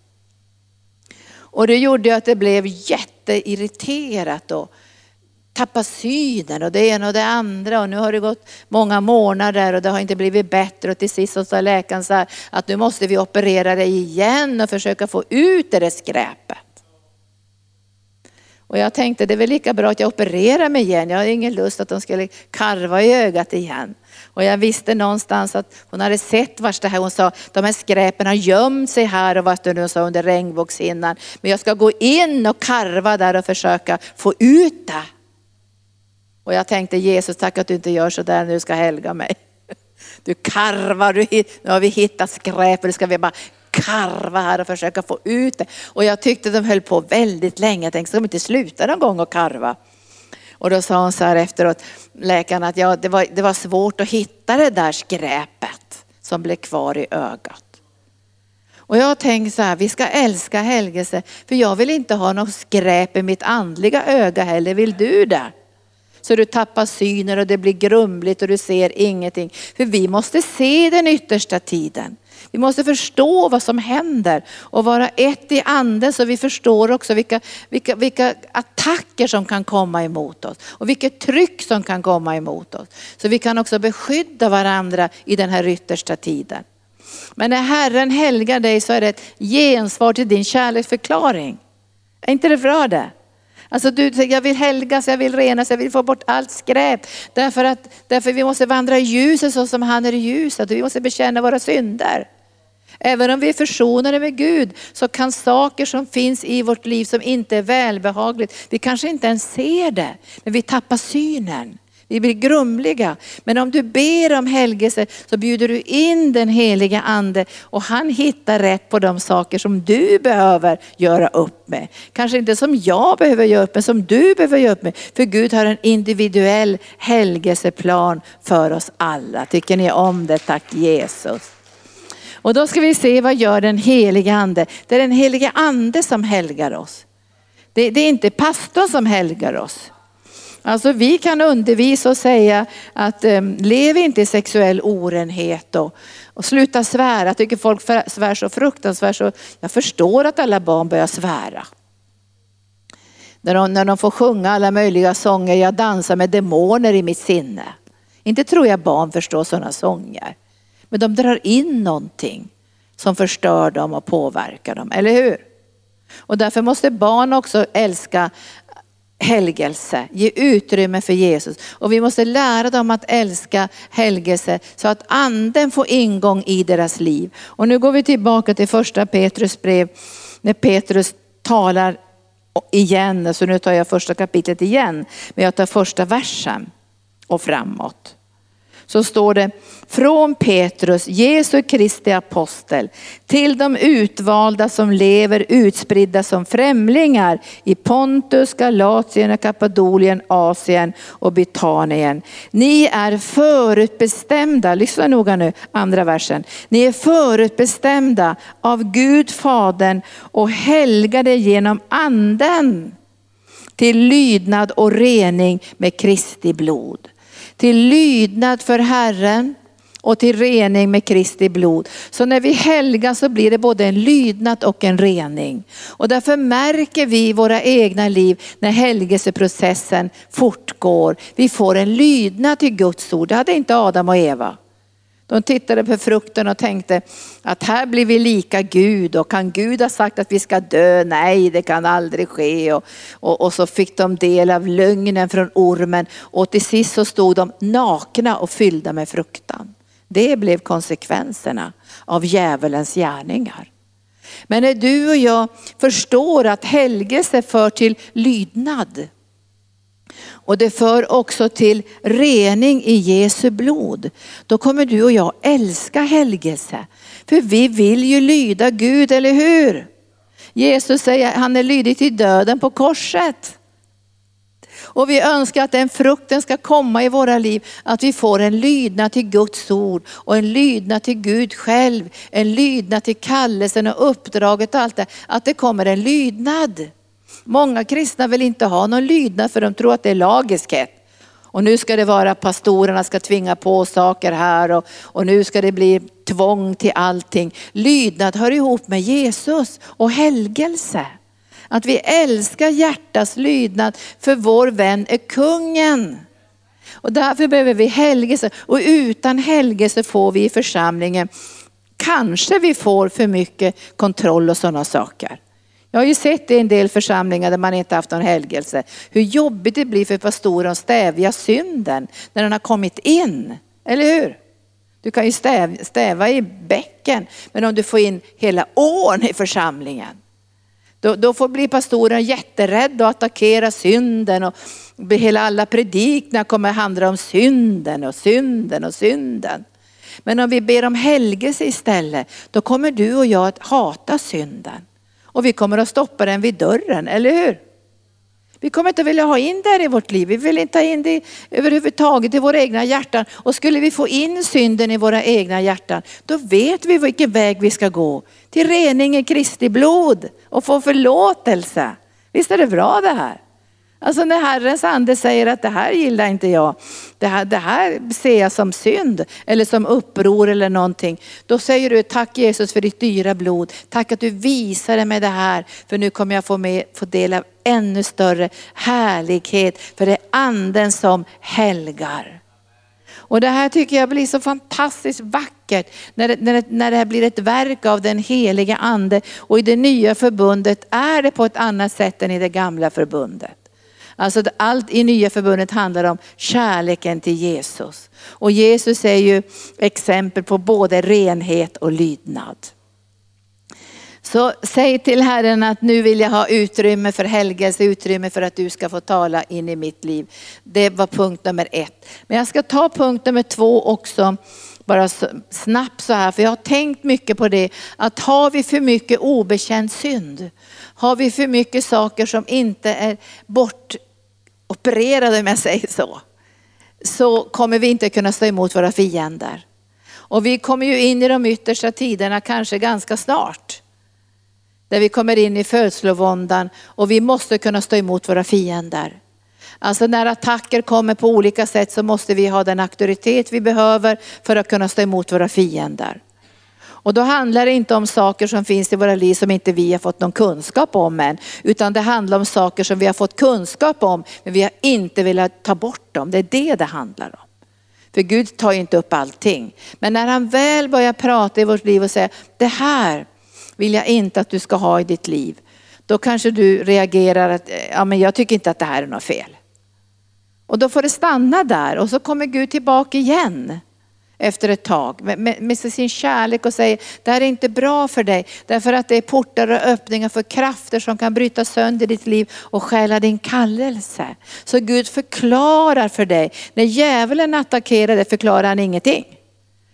Och det gjorde ju att det blev jätteirriterat och tappat synen och det ena och det andra och nu har det gått många månader och det har inte blivit bättre och till sist så sa läkaren så här, att nu måste vi operera dig igen och försöka få ut det där skräpet. Och jag tänkte det är väl lika bra att jag opererar mig igen. Jag har ingen lust att de skulle karva i ögat igen. Och jag visste någonstans att hon hade sett vars det här, hon sa de här skräpen har gömt sig här och vart hon sa under regnbågshinnan. Men jag ska gå in och karva där och försöka få ut det. Och jag tänkte Jesus, tack att du inte gör så där nu ska helga mig. Du karvar, du, nu har vi hittat skräpet, nu ska vi bara karva här och försöka få ut det. Och jag tyckte de höll på väldigt länge, jag tänkte ska de inte sluta någon gång att karva? Och då sa hon så här efteråt, läkaren att ja, det, var, det var svårt att hitta det där skräpet som blev kvar i ögat. Och jag tänkte så här, vi ska älska helgelse, för jag vill inte ha något skräp i mitt andliga öga heller, vill du det? Så du tappar synen och det blir grumligt och du ser ingenting. För vi måste se den yttersta tiden. Vi måste förstå vad som händer och vara ett i anden så vi förstår också vilka, vilka, vilka attacker som kan komma emot oss och vilket tryck som kan komma emot oss. Så vi kan också beskydda varandra i den här yttersta tiden. Men när Herren helgar dig så är det ett gensvar till din kärleksförklaring. Är inte det bra det? Alltså du jag vill helgas, jag vill renas, jag vill få bort allt skräp. Därför att därför vi måste vandra i ljuset så som han är i ljuset. Vi måste bekänna våra synder. Även om vi är försonade med Gud så kan saker som finns i vårt liv som inte är välbehagligt, vi kanske inte ens ser det, men vi tappar synen. Vi blir grumliga. Men om du ber om helgelse så bjuder du in den heliga ande och han hittar rätt på de saker som du behöver göra upp med. Kanske inte som jag behöver göra upp med, som du behöver göra upp med. För Gud har en individuell helgelseplan för oss alla. Tycker ni om det? Tack Jesus. Och då ska vi se vad gör den heliga ande. Det är den heliga ande som helgar oss. Det, det är inte pastorn som helgar oss. Alltså vi kan undervisa och säga att um, lev inte i sexuell orenhet och, och sluta svära. Jag tycker folk svär så fruktansvärt så jag förstår att alla barn börjar svära. När de, när de får sjunga alla möjliga sånger, jag dansar med demoner i mitt sinne. Inte tror jag barn förstår sådana sånger. Men de drar in någonting som förstör dem och påverkar dem, eller hur? Och därför måste barn också älska helgelse, ge utrymme för Jesus. Och vi måste lära dem att älska helgelse så att anden får ingång i deras liv. Och nu går vi tillbaka till första Petrus brev när Petrus talar igen, så nu tar jag första kapitlet igen, men jag tar första versen och framåt så står det från Petrus, Jesu Kristi apostel, till de utvalda som lever utspridda som främlingar i Pontus, Galatien och Kappadolien, Asien och Betanien. Ni är förutbestämda, lyssna noga nu, andra versen. Ni är förutbestämda av Gud Fadern och helgade genom anden till lydnad och rening med Kristi blod. Till lydnad för Herren och till rening med Kristi blod. Så när vi helgar så blir det både en lydnad och en rening. Och därför märker vi i våra egna liv när helgelseprocessen fortgår. Vi får en lydnad till Guds ord. Det hade inte Adam och Eva. De tittade på frukten och tänkte att här blir vi lika Gud och kan Gud ha sagt att vi ska dö? Nej, det kan aldrig ske. Och, och, och, så fick de del av lögnen från ormen och till sist så stod de nakna och fyllda med fruktan. Det blev konsekvenserna av djävulens gärningar. Men när du och jag förstår att helgelse för till lydnad och det för också till rening i Jesu blod. Då kommer du och jag älska helgelse. För vi vill ju lyda Gud, eller hur? Jesus säger att han är lydig till döden på korset. Och vi önskar att den frukten ska komma i våra liv, att vi får en lydnad till Guds ord och en lydnad till Gud själv, en lydnad till kallelsen och uppdraget och allt det. Att det kommer en lydnad. Många kristna vill inte ha någon lydnad för de tror att det är lagiskhet. Och nu ska det vara pastorerna ska tvinga på saker här och, och nu ska det bli tvång till allting. Lydnad hör ihop med Jesus och helgelse. Att vi älskar hjärtas lydnad för vår vän är kungen. Och därför behöver vi helgelse och utan helgelse får vi i församlingen, kanske vi får för mycket kontroll och sådana saker. Jag har ju sett i en del församlingar där man inte haft någon helgelse, hur jobbigt det blir för pastoren att stävja synden när den har kommit in. Eller hur? Du kan ju stäv, stäva i bäcken, men om du får in hela ån i församlingen, då, då får bli pastoren jätterädd och attackera synden och hela alla predikningar kommer handla om synden och synden och synden. Men om vi ber om helgelse istället, då kommer du och jag att hata synden. Och vi kommer att stoppa den vid dörren, eller hur? Vi kommer inte vilja ha in det i vårt liv. Vi vill inte ha in det överhuvudtaget i våra egna hjärtan. Och skulle vi få in synden i våra egna hjärtan, då vet vi vilken väg vi ska gå. Till rening i Kristi blod och få förlåtelse. Visst är det bra det här? Alltså när Herrens ande säger att det här gillar inte jag, det här, det här ser jag som synd eller som uppror eller någonting. Då säger du tack Jesus för ditt dyra blod. Tack att du visade mig det här för nu kommer jag få, med, få del av ännu större härlighet för det är anden som helgar. Och det här tycker jag blir så fantastiskt vackert när det, när, det, när det här blir ett verk av den heliga ande. Och i det nya förbundet är det på ett annat sätt än i det gamla förbundet. Alltså allt i nya förbundet handlar om kärleken till Jesus. Och Jesus är ju exempel på både renhet och lydnad. Så säg till Herren att nu vill jag ha utrymme för helgelse, utrymme för att du ska få tala in i mitt liv. Det var punkt nummer ett. Men jag ska ta punkt nummer två också, bara snabbt så här, för jag har tänkt mycket på det, att har vi för mycket obekänd synd, har vi för mycket saker som inte är bort, opererade om jag säger så, så kommer vi inte kunna stå emot våra fiender. Och vi kommer ju in i de yttersta tiderna kanske ganska snart. Där vi kommer in i födslovåndan och vi måste kunna stå emot våra fiender. Alltså när attacker kommer på olika sätt så måste vi ha den auktoritet vi behöver för att kunna stå emot våra fiender. Och då handlar det inte om saker som finns i våra liv som inte vi har fått någon kunskap om än. Utan det handlar om saker som vi har fått kunskap om men vi har inte velat ta bort dem. Det är det det handlar om. För Gud tar ju inte upp allting. Men när han väl börjar prata i vårt liv och säga, det här vill jag inte att du ska ha i ditt liv. Då kanske du reagerar att ja, men jag tycker inte att det här är något fel. Och då får det stanna där och så kommer Gud tillbaka igen efter ett tag med, med, med sin kärlek och säger, det här är inte bra för dig. Därför att det är portar och öppningar för krafter som kan bryta sönder ditt liv och stjäla din kallelse. Så Gud förklarar för dig. När djävulen attackerar dig förklarar han ingenting.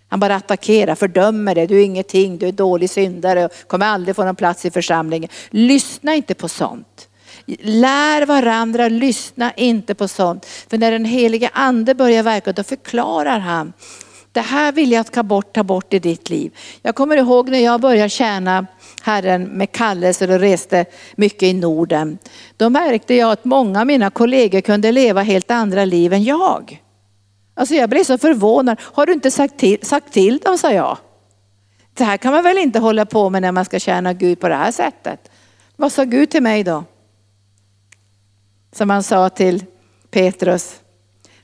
Han bara attackerar, fördömer dig, du är ingenting, du är dålig syndare och kommer aldrig få någon plats i församlingen. Lyssna inte på sånt. Lär varandra, lyssna inte på sånt. För när den helige ande börjar verka då förklarar han. Det här vill jag ta bort, ta bort i ditt liv. Jag kommer ihåg när jag började tjäna Herren med kallelse och reste mycket i Norden. Då märkte jag att många av mina kollegor kunde leva helt andra liv än jag. Alltså jag blev så förvånad. Har du inte sagt till, sagt till dem, sa jag. Det här kan man väl inte hålla på med när man ska tjäna Gud på det här sättet. Vad sa Gud till mig då? Som han sa till Petrus.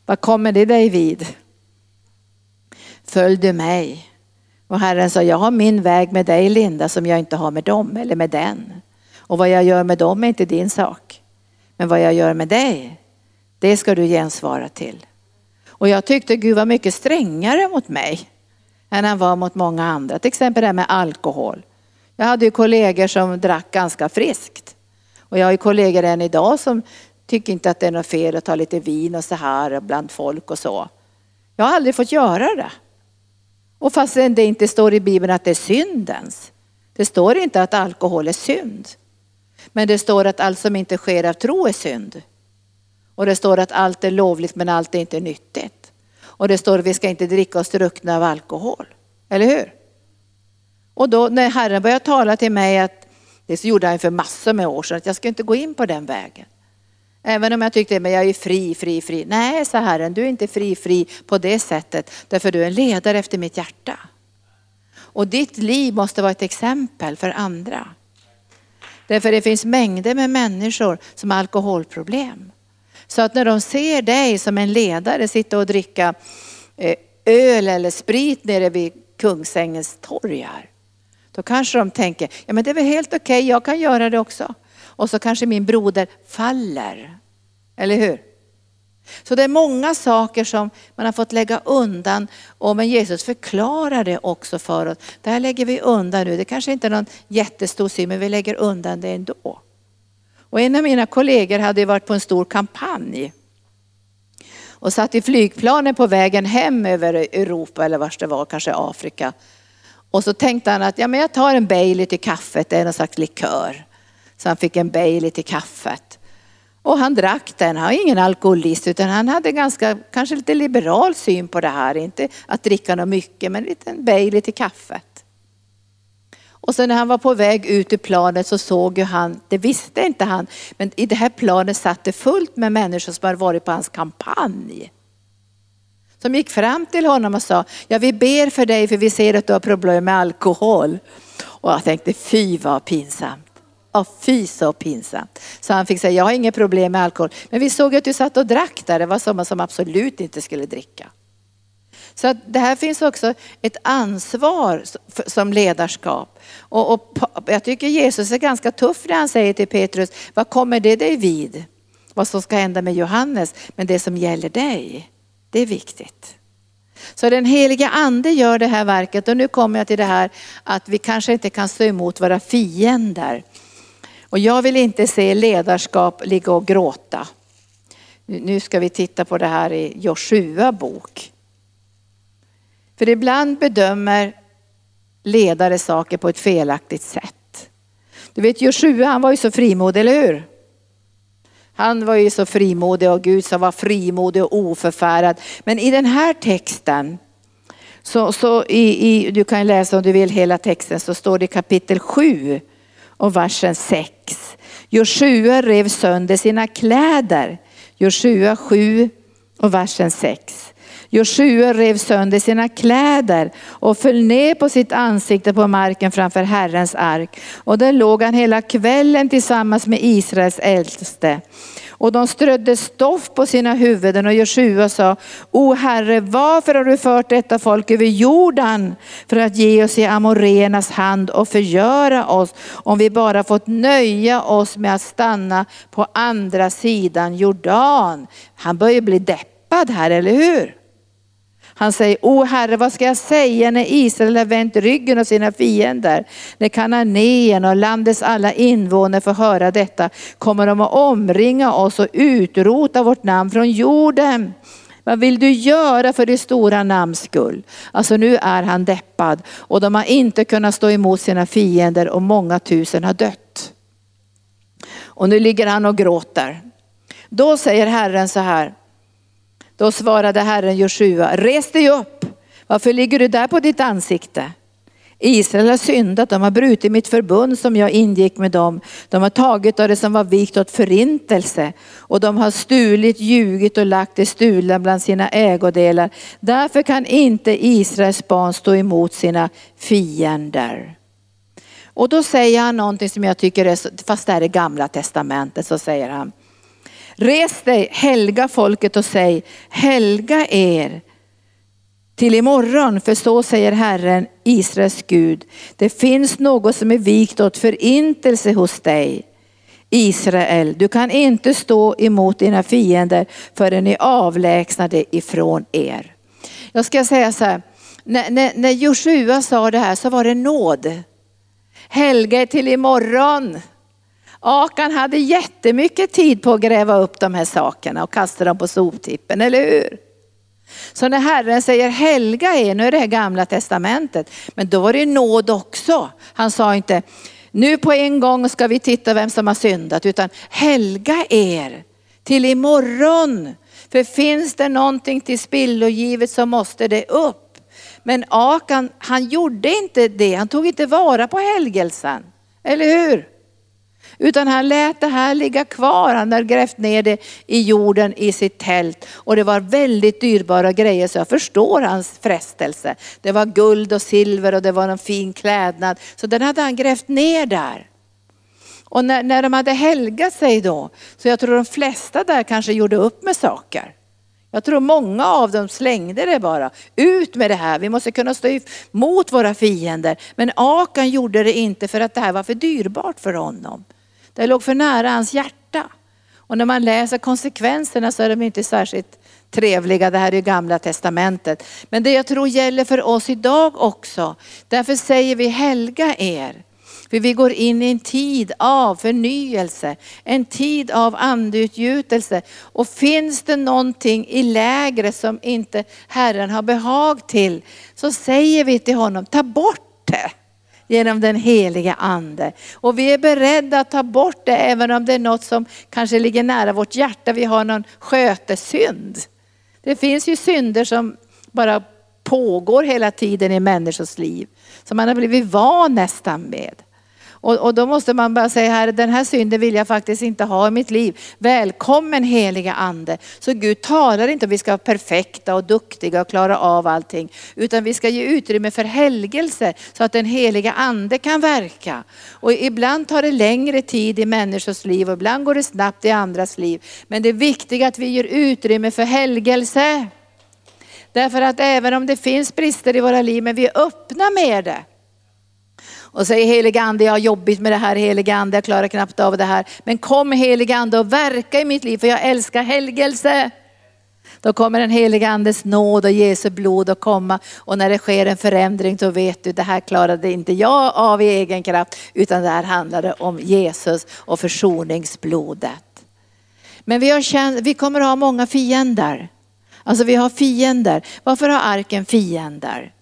Vad kommer det dig vid? Följ du mig. Och Herren sa, jag har min väg med dig Linda som jag inte har med dem eller med den. Och vad jag gör med dem är inte din sak. Men vad jag gör med dig, det ska du gensvara till. Och jag tyckte Gud var mycket strängare mot mig än han var mot många andra. Till exempel det här med alkohol. Jag hade ju kollegor som drack ganska friskt. Och jag har ju kollegor än idag som tycker inte att det är något fel att ta lite vin och så här bland folk och så. Jag har aldrig fått göra det. Och fastän det inte står i Bibeln att det är syndens. Det står inte att alkohol är synd. Men det står att allt som inte sker av tro är synd. Och det står att allt är lovligt men allt är inte nyttigt. Och det står att vi ska inte dricka oss druckna av alkohol. Eller hur? Och då när Herren började tala till mig att, det gjorde han för massor med år sedan, att jag ska inte gå in på den vägen. Även om jag tyckte, men jag är fri, fri, fri. Nej, sa Herren, du är inte fri, fri på det sättet. Därför du är en ledare efter mitt hjärta. Och ditt liv måste vara ett exempel för andra. Därför det finns mängder med människor som har alkoholproblem. Så att när de ser dig som en ledare sitta och dricka eh, öl eller sprit nere vid Kungsängens torgar. Då kanske de tänker, ja men det är väl helt okej, okay, jag kan göra det också. Och så kanske min broder faller. Eller hur? Så det är många saker som man har fått lägga undan och men Jesus förklarar det också för oss. Det här lägger vi undan nu. Det kanske inte är någon jättestor syn, men vi lägger undan det ändå. Och en av mina kollegor hade varit på en stor kampanj och satt i flygplanen på vägen hem över Europa eller vars det var, kanske Afrika. Och så tänkte han att ja, men jag tar en Bailey till kaffet, det är någon slags likör. Så han fick en Bailey till kaffet. Och han drack den, han var ingen alkoholist utan han hade ganska, kanske lite liberal syn på det här. Inte att dricka något mycket men en liten Bailey till kaffet. Och sen när han var på väg ut ur planet så såg ju han, det visste inte han, men i det här planet satt det fullt med människor som hade varit på hans kampanj. Som gick fram till honom och sa, ja vi ber för dig för vi ser att du har problem med alkohol. Och jag tänkte, fy vad pinsamt. Ja, fy så pinsamt. Så han fick säga, jag har inget problem med alkohol. Men vi såg att du satt och drack där, det var sådana som absolut inte skulle dricka. Så att det här finns också ett ansvar som ledarskap. Och, och, jag tycker Jesus är ganska tuff när han säger till Petrus, vad kommer det dig vid? Vad som ska hända med Johannes, men det som gäller dig, det är viktigt. Så den heliga ande gör det här verket och nu kommer jag till det här att vi kanske inte kan stå emot våra fiender. Och jag vill inte se ledarskap ligga och gråta. Nu ska vi titta på det här i Joshua bok. För ibland bedömer ledare saker på ett felaktigt sätt. Du vet Joshua han var ju så frimodig, eller hur? Han var ju så frimodig och Gud sa var frimodig och oförfärad. Men i den här texten, så, så i, i, du kan läsa om du vill hela texten, så står det i kapitel 7 och versen 6. Joshua rev sönder sina kläder. Joshua 7 och versen 6. Joshua rev sönder sina kläder och föll ner på sitt ansikte på marken framför Herrens ark. Och där låg han hela kvällen tillsammans med Israels äldste. Och de strödde stoff på sina huvuden och Joshua sa, O Herre, varför har du fört detta folk över Jordan för att ge oss i amorenas hand och förgöra oss om vi bara fått nöja oss med att stanna på andra sidan Jordan. Han börjar bli deppad här, eller hur? Han säger, O Herre, vad ska jag säga när Israel har vänt ryggen åt sina fiender? När Kananeen och landets alla invånare får höra detta kommer de att omringa oss och utrota vårt namn från jorden. Vad vill du göra för det stora namns skull? Alltså nu är han deppad och de har inte kunnat stå emot sina fiender och många tusen har dött. Och nu ligger han och gråter. Då säger Herren så här. Då svarade Herren Joshua, res dig upp. Varför ligger du där på ditt ansikte? Israel har syndat, de har brutit mitt förbund som jag ingick med dem. De har tagit av det som var vikt åt förintelse och de har stulit, ljugit och lagt det stulna bland sina ägodelar. Därför kan inte Israels barn stå emot sina fiender. Och då säger han någonting som jag tycker är, fast det är det gamla testamentet, så säger han. Res dig, helga folket och säg, helga er till imorgon, för så säger Herren, Israels Gud. Det finns något som är vikt åt förintelse hos dig. Israel, du kan inte stå emot dina fiender förrän ni avlägsnade ifrån er. Jag ska säga så här, när, när, när Joshua sa det här så var det nåd. Helga till imorgon. Akan hade jättemycket tid på att gräva upp de här sakerna och kasta dem på soptippen, eller hur? Så när Herren säger helga er, nu är det här gamla testamentet, men då var det nåd också. Han sa inte, nu på en gång ska vi titta vem som har syndat, utan helga er till imorgon. För finns det någonting till spillogivet så måste det upp. Men Akan, han gjorde inte det, han tog inte vara på helgelsen. Eller hur? Utan han lät det här ligga kvar. Han hade grävt ner det i jorden i sitt tält. Och det var väldigt dyrbara grejer så jag förstår hans frestelse. Det var guld och silver och det var en fin klädnad. Så den hade han grävt ner där. Och när, när de hade helgat sig då, så jag tror de flesta där kanske gjorde upp med saker. Jag tror många av dem slängde det bara. Ut med det här, vi måste kunna stå emot våra fiender. Men Akan gjorde det inte för att det här var för dyrbart för honom. Det låg för nära hans hjärta. Och när man läser konsekvenserna så är de inte särskilt trevliga. Det här är gamla testamentet. Men det jag tror gäller för oss idag också. Därför säger vi helga er. För vi går in i en tid av förnyelse, en tid av andeutgjutelse. Och finns det någonting i lägret som inte Herren har behag till, så säger vi till honom, ta bort genom den heliga ande. Och vi är beredda att ta bort det även om det är något som kanske ligger nära vårt hjärta. Vi har någon skötesynd. Det finns ju synder som bara pågår hela tiden i människors liv. Som man har blivit van nästan med. Och, och, då måste man bara säga, här, den här synden vill jag faktiskt inte ha i mitt liv. Välkommen heliga ande. Så Gud talar inte om vi ska vara perfekta och duktiga och klara av allting. Utan vi ska ge utrymme för helgelse så att den heliga ande kan verka. Och ibland tar det längre tid i människors liv och ibland går det snabbt i andras liv. Men det är viktigt att vi ger utrymme för helgelse. Därför att även om det finns brister i våra liv, men vi är öppna med det och säger helige ande, jag har jobbigt med det här, helige ande, jag klarar knappt av det här. Men kom helige ande och verka i mitt liv för jag älskar helgelse. Då kommer den helige andes nåd och Jesu blod att komma och när det sker en förändring då vet du, det här klarade inte jag av i egen kraft utan det här handlade om Jesus och försoningsblodet. Men vi, har känt, vi kommer att ha många fiender. Alltså vi har fiender. Varför har arken fiender?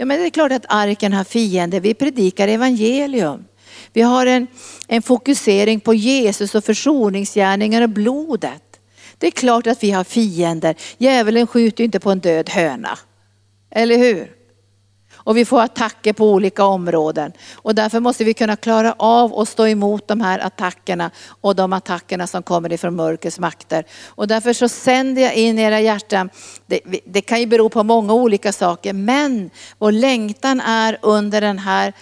Ja, men det är klart att arken har fiender. Vi predikar evangelium. Vi har en, en fokusering på Jesus och försoningsgärningar och blodet. Det är klart att vi har fiender. Djävulen skjuter inte på en död höna. Eller hur? Och vi får attacker på olika områden. Och därför måste vi kunna klara av att stå emot de här attackerna och de attackerna som kommer ifrån mörkrets makter. Och därför så sänder jag in i era hjärtan, det, det kan ju bero på många olika saker, men vår längtan är under den här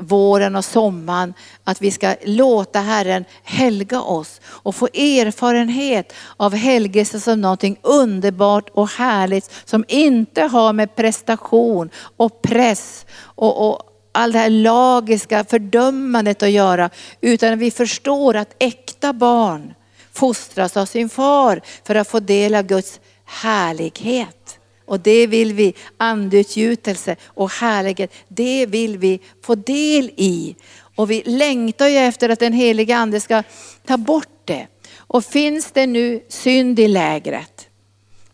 våren och sommaren att vi ska låta Herren helga oss och få erfarenhet av helgelse som någonting underbart och härligt som inte har med prestation och press och, och all det här lagiska fördömandet att göra utan vi förstår att äkta barn fostras av sin far för att få del av Guds härlighet och det vill vi, andeutgjutelse och härlighet, det vill vi få del i. Och vi längtar ju efter att den heliga ande ska ta bort det. Och finns det nu synd i lägret,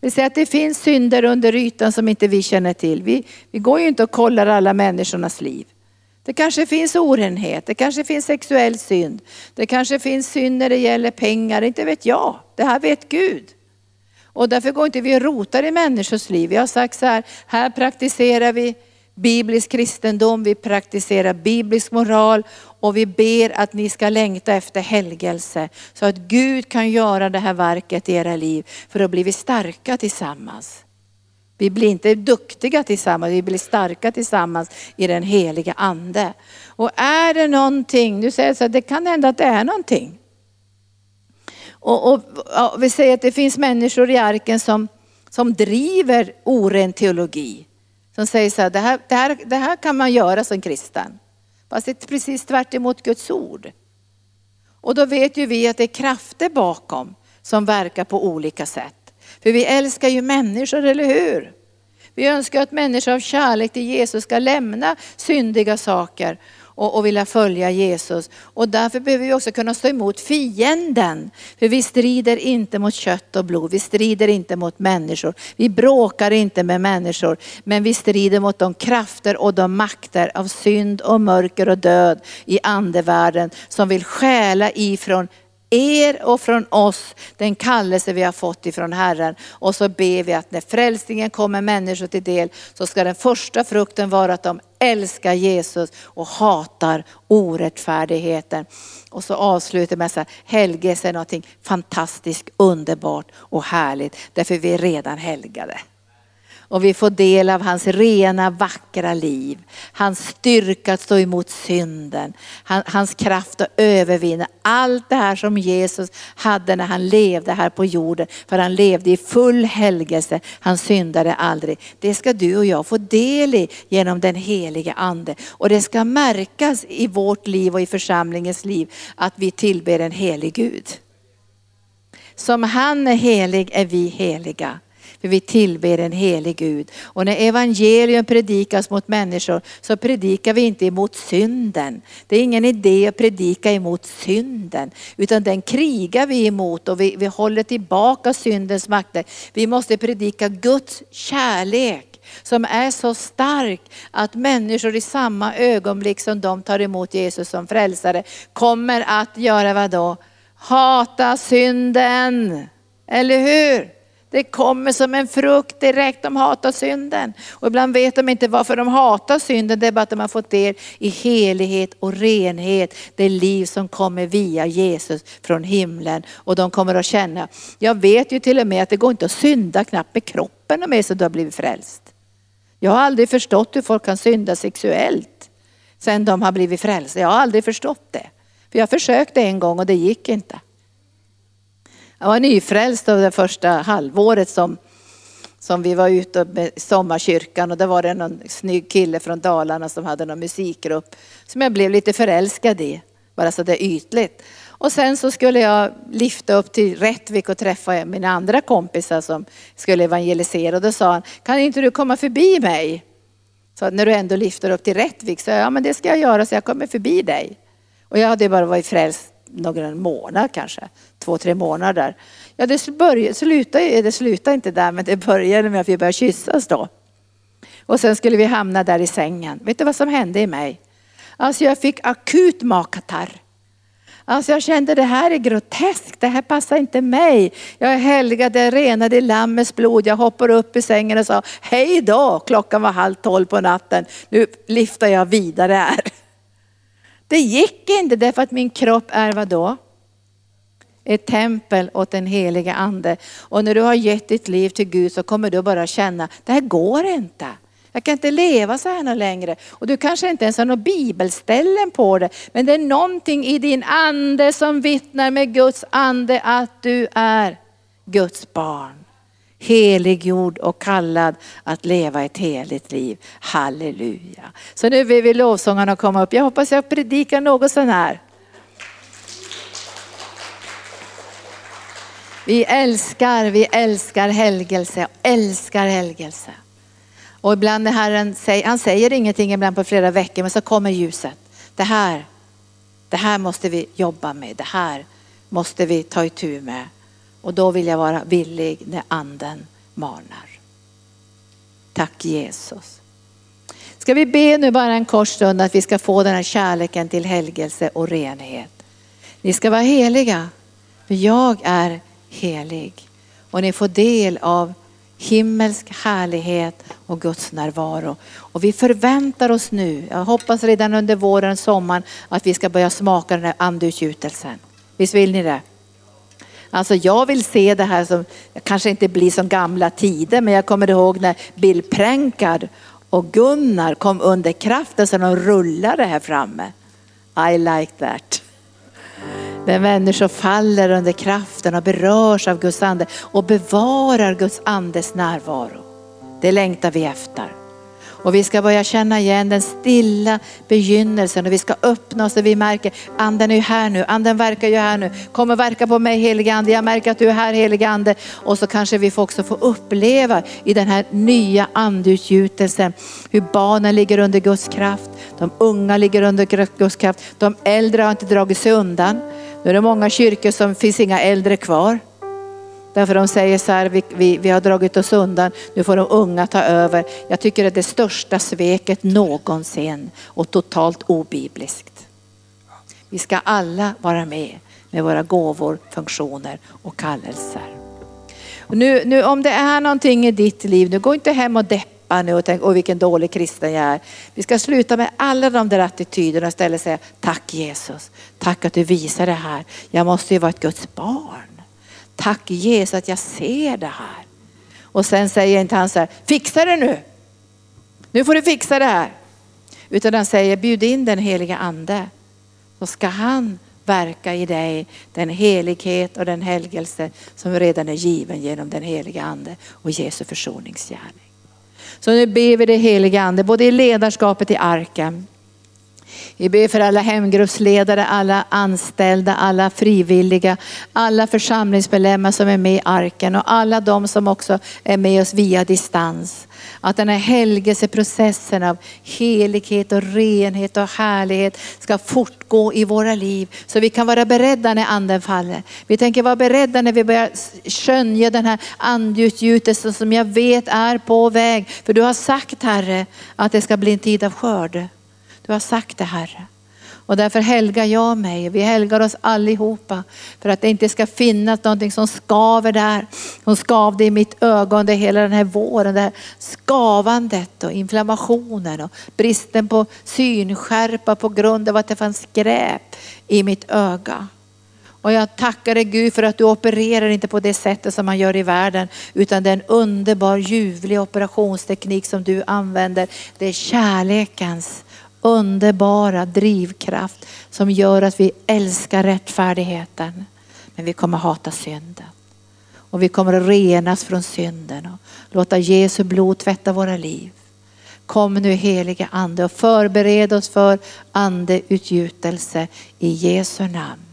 vi säger att det finns synder under ytan som inte vi känner till. Vi, vi går ju inte och kollar alla människornas liv. Det kanske finns orenhet, det kanske finns sexuell synd, det kanske finns synd när det gäller pengar, inte vet jag. Det här vet Gud. Och därför går inte vi och rotar i människors liv. Vi har sagt så här, här praktiserar vi biblisk kristendom, vi praktiserar biblisk moral och vi ber att ni ska längta efter helgelse så att Gud kan göra det här verket i era liv för då blir vi starka tillsammans. Vi blir inte duktiga tillsammans, vi blir starka tillsammans i den heliga ande. Och är det någonting, nu säger jag så här, det kan hända att det är någonting. Och, och, ja, vi säger att det finns människor i arken som, som driver oren teologi. Som säger så här, det här, det här, det här kan man göra som kristen. Fast det är precis tvärt emot Guds ord. Och då vet ju vi att det är krafter bakom som verkar på olika sätt. För vi älskar ju människor, eller hur? Vi önskar att människor av kärlek till Jesus ska lämna syndiga saker och, och vilja följa Jesus. Och därför behöver vi också kunna stå emot fienden. För vi strider inte mot kött och blod, vi strider inte mot människor. Vi bråkar inte med människor, men vi strider mot de krafter och de makter av synd och mörker och död i andevärlden som vill stjäla ifrån er och från oss den kallelse vi har fått ifrån Herren. Och så ber vi att när frälsningen kommer människor till del så ska den första frukten vara att de älskar Jesus och hatar orättfärdigheten. Och så avslutar med att helgelse är någonting fantastiskt, underbart och härligt därför vi är redan helgade. Och vi får del av hans rena vackra liv. Hans styrka att stå emot synden. Hans kraft att övervinna allt det här som Jesus hade när han levde här på jorden. För han levde i full helgelse. Han syndade aldrig. Det ska du och jag få del i genom den heliga ande. Och det ska märkas i vårt liv och i församlingens liv att vi tillber en helig Gud. Som han är helig är vi heliga. För vi tillber en helig Gud. Och när evangelium predikas mot människor så predikar vi inte emot synden. Det är ingen idé att predika emot synden. Utan den krigar vi emot och vi, vi håller tillbaka syndens makter. Vi måste predika Guds kärlek som är så stark att människor i samma ögonblick som de tar emot Jesus som frälsare kommer att göra vad då? Hata synden. Eller hur? Det kommer som en frukt direkt. De hatar synden. Och ibland vet de inte varför de hatar synden. Det är bara att de har fått del i helighet och renhet. Det liv som kommer via Jesus från himlen. Och de kommer att känna, jag vet ju till och med att det går inte att synda knappt med kroppen om så du har blivit frälst. Jag har aldrig förstått hur folk kan synda sexuellt sen de har blivit frälsta. Jag har aldrig förstått det. För jag försökte en gång och det gick inte. Jag var nyfrälst av det första halvåret som, som vi var ute med sommarkyrkan och det var det någon snygg kille från Dalarna som hade någon musikgrupp som jag blev lite förälskad i, bara så det ytligt. Och sen så skulle jag lyfta upp till Rättvik och träffa mina andra kompisar som skulle evangelisera och då sa han, kan inte du komma förbi mig? Så när du ändå lyfter upp till Rättvik, så ja men det ska jag göra så jag kommer förbi dig. Och jag hade bara varit frälst någon månad kanske, två, tre månader. Ja, det, började, slutade, det slutade inte där, men det började med att vi började kyssas då. Och sen skulle vi hamna där i sängen. Vet du vad som hände i mig? Alltså jag fick akut magkatarr. Alltså jag kände det här är groteskt, det här passar inte mig. Jag är helgad, jag är renad i Lammets blod. Jag hoppar upp i sängen och sa hej då, klockan var halv tolv på natten. Nu lyfter jag vidare här. Det gick inte därför att min kropp är vad då? Ett tempel åt den heliga ande. Och när du har gett ditt liv till Gud så kommer du bara känna, det här går inte. Jag kan inte leva så här längre. Och du kanske inte ens har några bibelställen på det. Men det är någonting i din ande som vittnar med Guds ande att du är Guds barn heliggjord och kallad att leva ett heligt liv. Halleluja. Så nu vill vi lovsångarna komma upp. Jag hoppas jag predikar något sån här. Vi älskar, vi älskar helgelse, älskar helgelse. Och ibland när Herren säger, han säger ingenting ibland på flera veckor men så kommer ljuset. Det här, det här måste vi jobba med, det här måste vi ta itu med. Och då vill jag vara villig när anden manar. Tack Jesus. Ska vi be nu bara en kort stund att vi ska få den här kärleken till helgelse och renhet. Ni ska vara heliga, för jag är helig. Och ni får del av himmelsk härlighet och Guds närvaro. Och vi förväntar oss nu, jag hoppas redan under våren, sommaren, att vi ska börja smaka den här andeutgjutelsen. Visst vill ni det? Alltså jag vill se det här som, kanske inte blir som gamla tider, men jag kommer ihåg när Bill Pränkard och Gunnar kom under kraften så de rullade här framme. I like that. När människor faller under kraften och berörs av Guds ande och bevarar Guds andes närvaro. Det längtar vi efter. Och vi ska börja känna igen den stilla begynnelsen och vi ska öppna oss och vi märker anden är ju här nu, anden verkar ju här nu. Kom och verka på mig helige ande, jag märker att du är här helige ande. Och så kanske vi får också få uppleva i den här nya andeutgjutelsen hur barnen ligger under Guds kraft, de unga ligger under Guds kraft, de äldre har inte dragit sig undan. Nu är det många kyrkor som finns inga äldre kvar. Därför de säger så här, vi, vi, vi, har dragit oss undan, nu får de unga ta över. Jag tycker det är det största sveket någonsin och totalt obibliskt. Vi ska alla vara med med våra gåvor, funktioner och kallelser. Och nu, nu, om det är någonting i ditt liv, nu gå inte hem och deppa nu och tänk, åh vilken dålig kristen jag är. Vi ska sluta med alla de där attityderna och istället säga, tack Jesus, tack att du visar det här. Jag måste ju vara ett Guds barn. Tack Jesus att jag ser det här. Och sen säger inte han så här, fixa det nu. Nu får du fixa det här. Utan han säger, bjud in den heliga ande. Så ska han verka i dig den helighet och den helgelse som redan är given genom den heliga ande och Jesu försoningsgärning. Så nu ber vi det heliga ande, både i ledarskapet i arken, vi ber för alla hemgruppsledare, alla anställda, alla frivilliga, alla församlingsmedlemmar som är med i arken och alla de som också är med oss via distans. Att den här helgelseprocessen av helighet och renhet och härlighet ska fortgå i våra liv. Så vi kan vara beredda när anden faller. Vi tänker vara beredda när vi börjar skönja den här andutgjutelsen som jag vet är på väg. För du har sagt Herre att det ska bli en tid av skörd. Du har sagt det Herre. Och därför helgar jag mig, vi helgar oss allihopa för att det inte ska finnas någonting som skaver där. Som skavde i mitt ögon det hela den här våren. Det här skavandet och inflammationen och bristen på synskärpa på grund av att det fanns skräp i mitt öga. Och jag tackar dig Gud för att du opererar inte på det sättet som man gör i världen utan det är en underbar ljuvlig operationsteknik som du använder. Det är kärlekens underbara drivkraft som gör att vi älskar rättfärdigheten. Men vi kommer hata synden. Och vi kommer att renas från synden och låta Jesu blod tvätta våra liv. Kom nu heliga ande och förbered oss för andeutgjutelse i Jesu namn.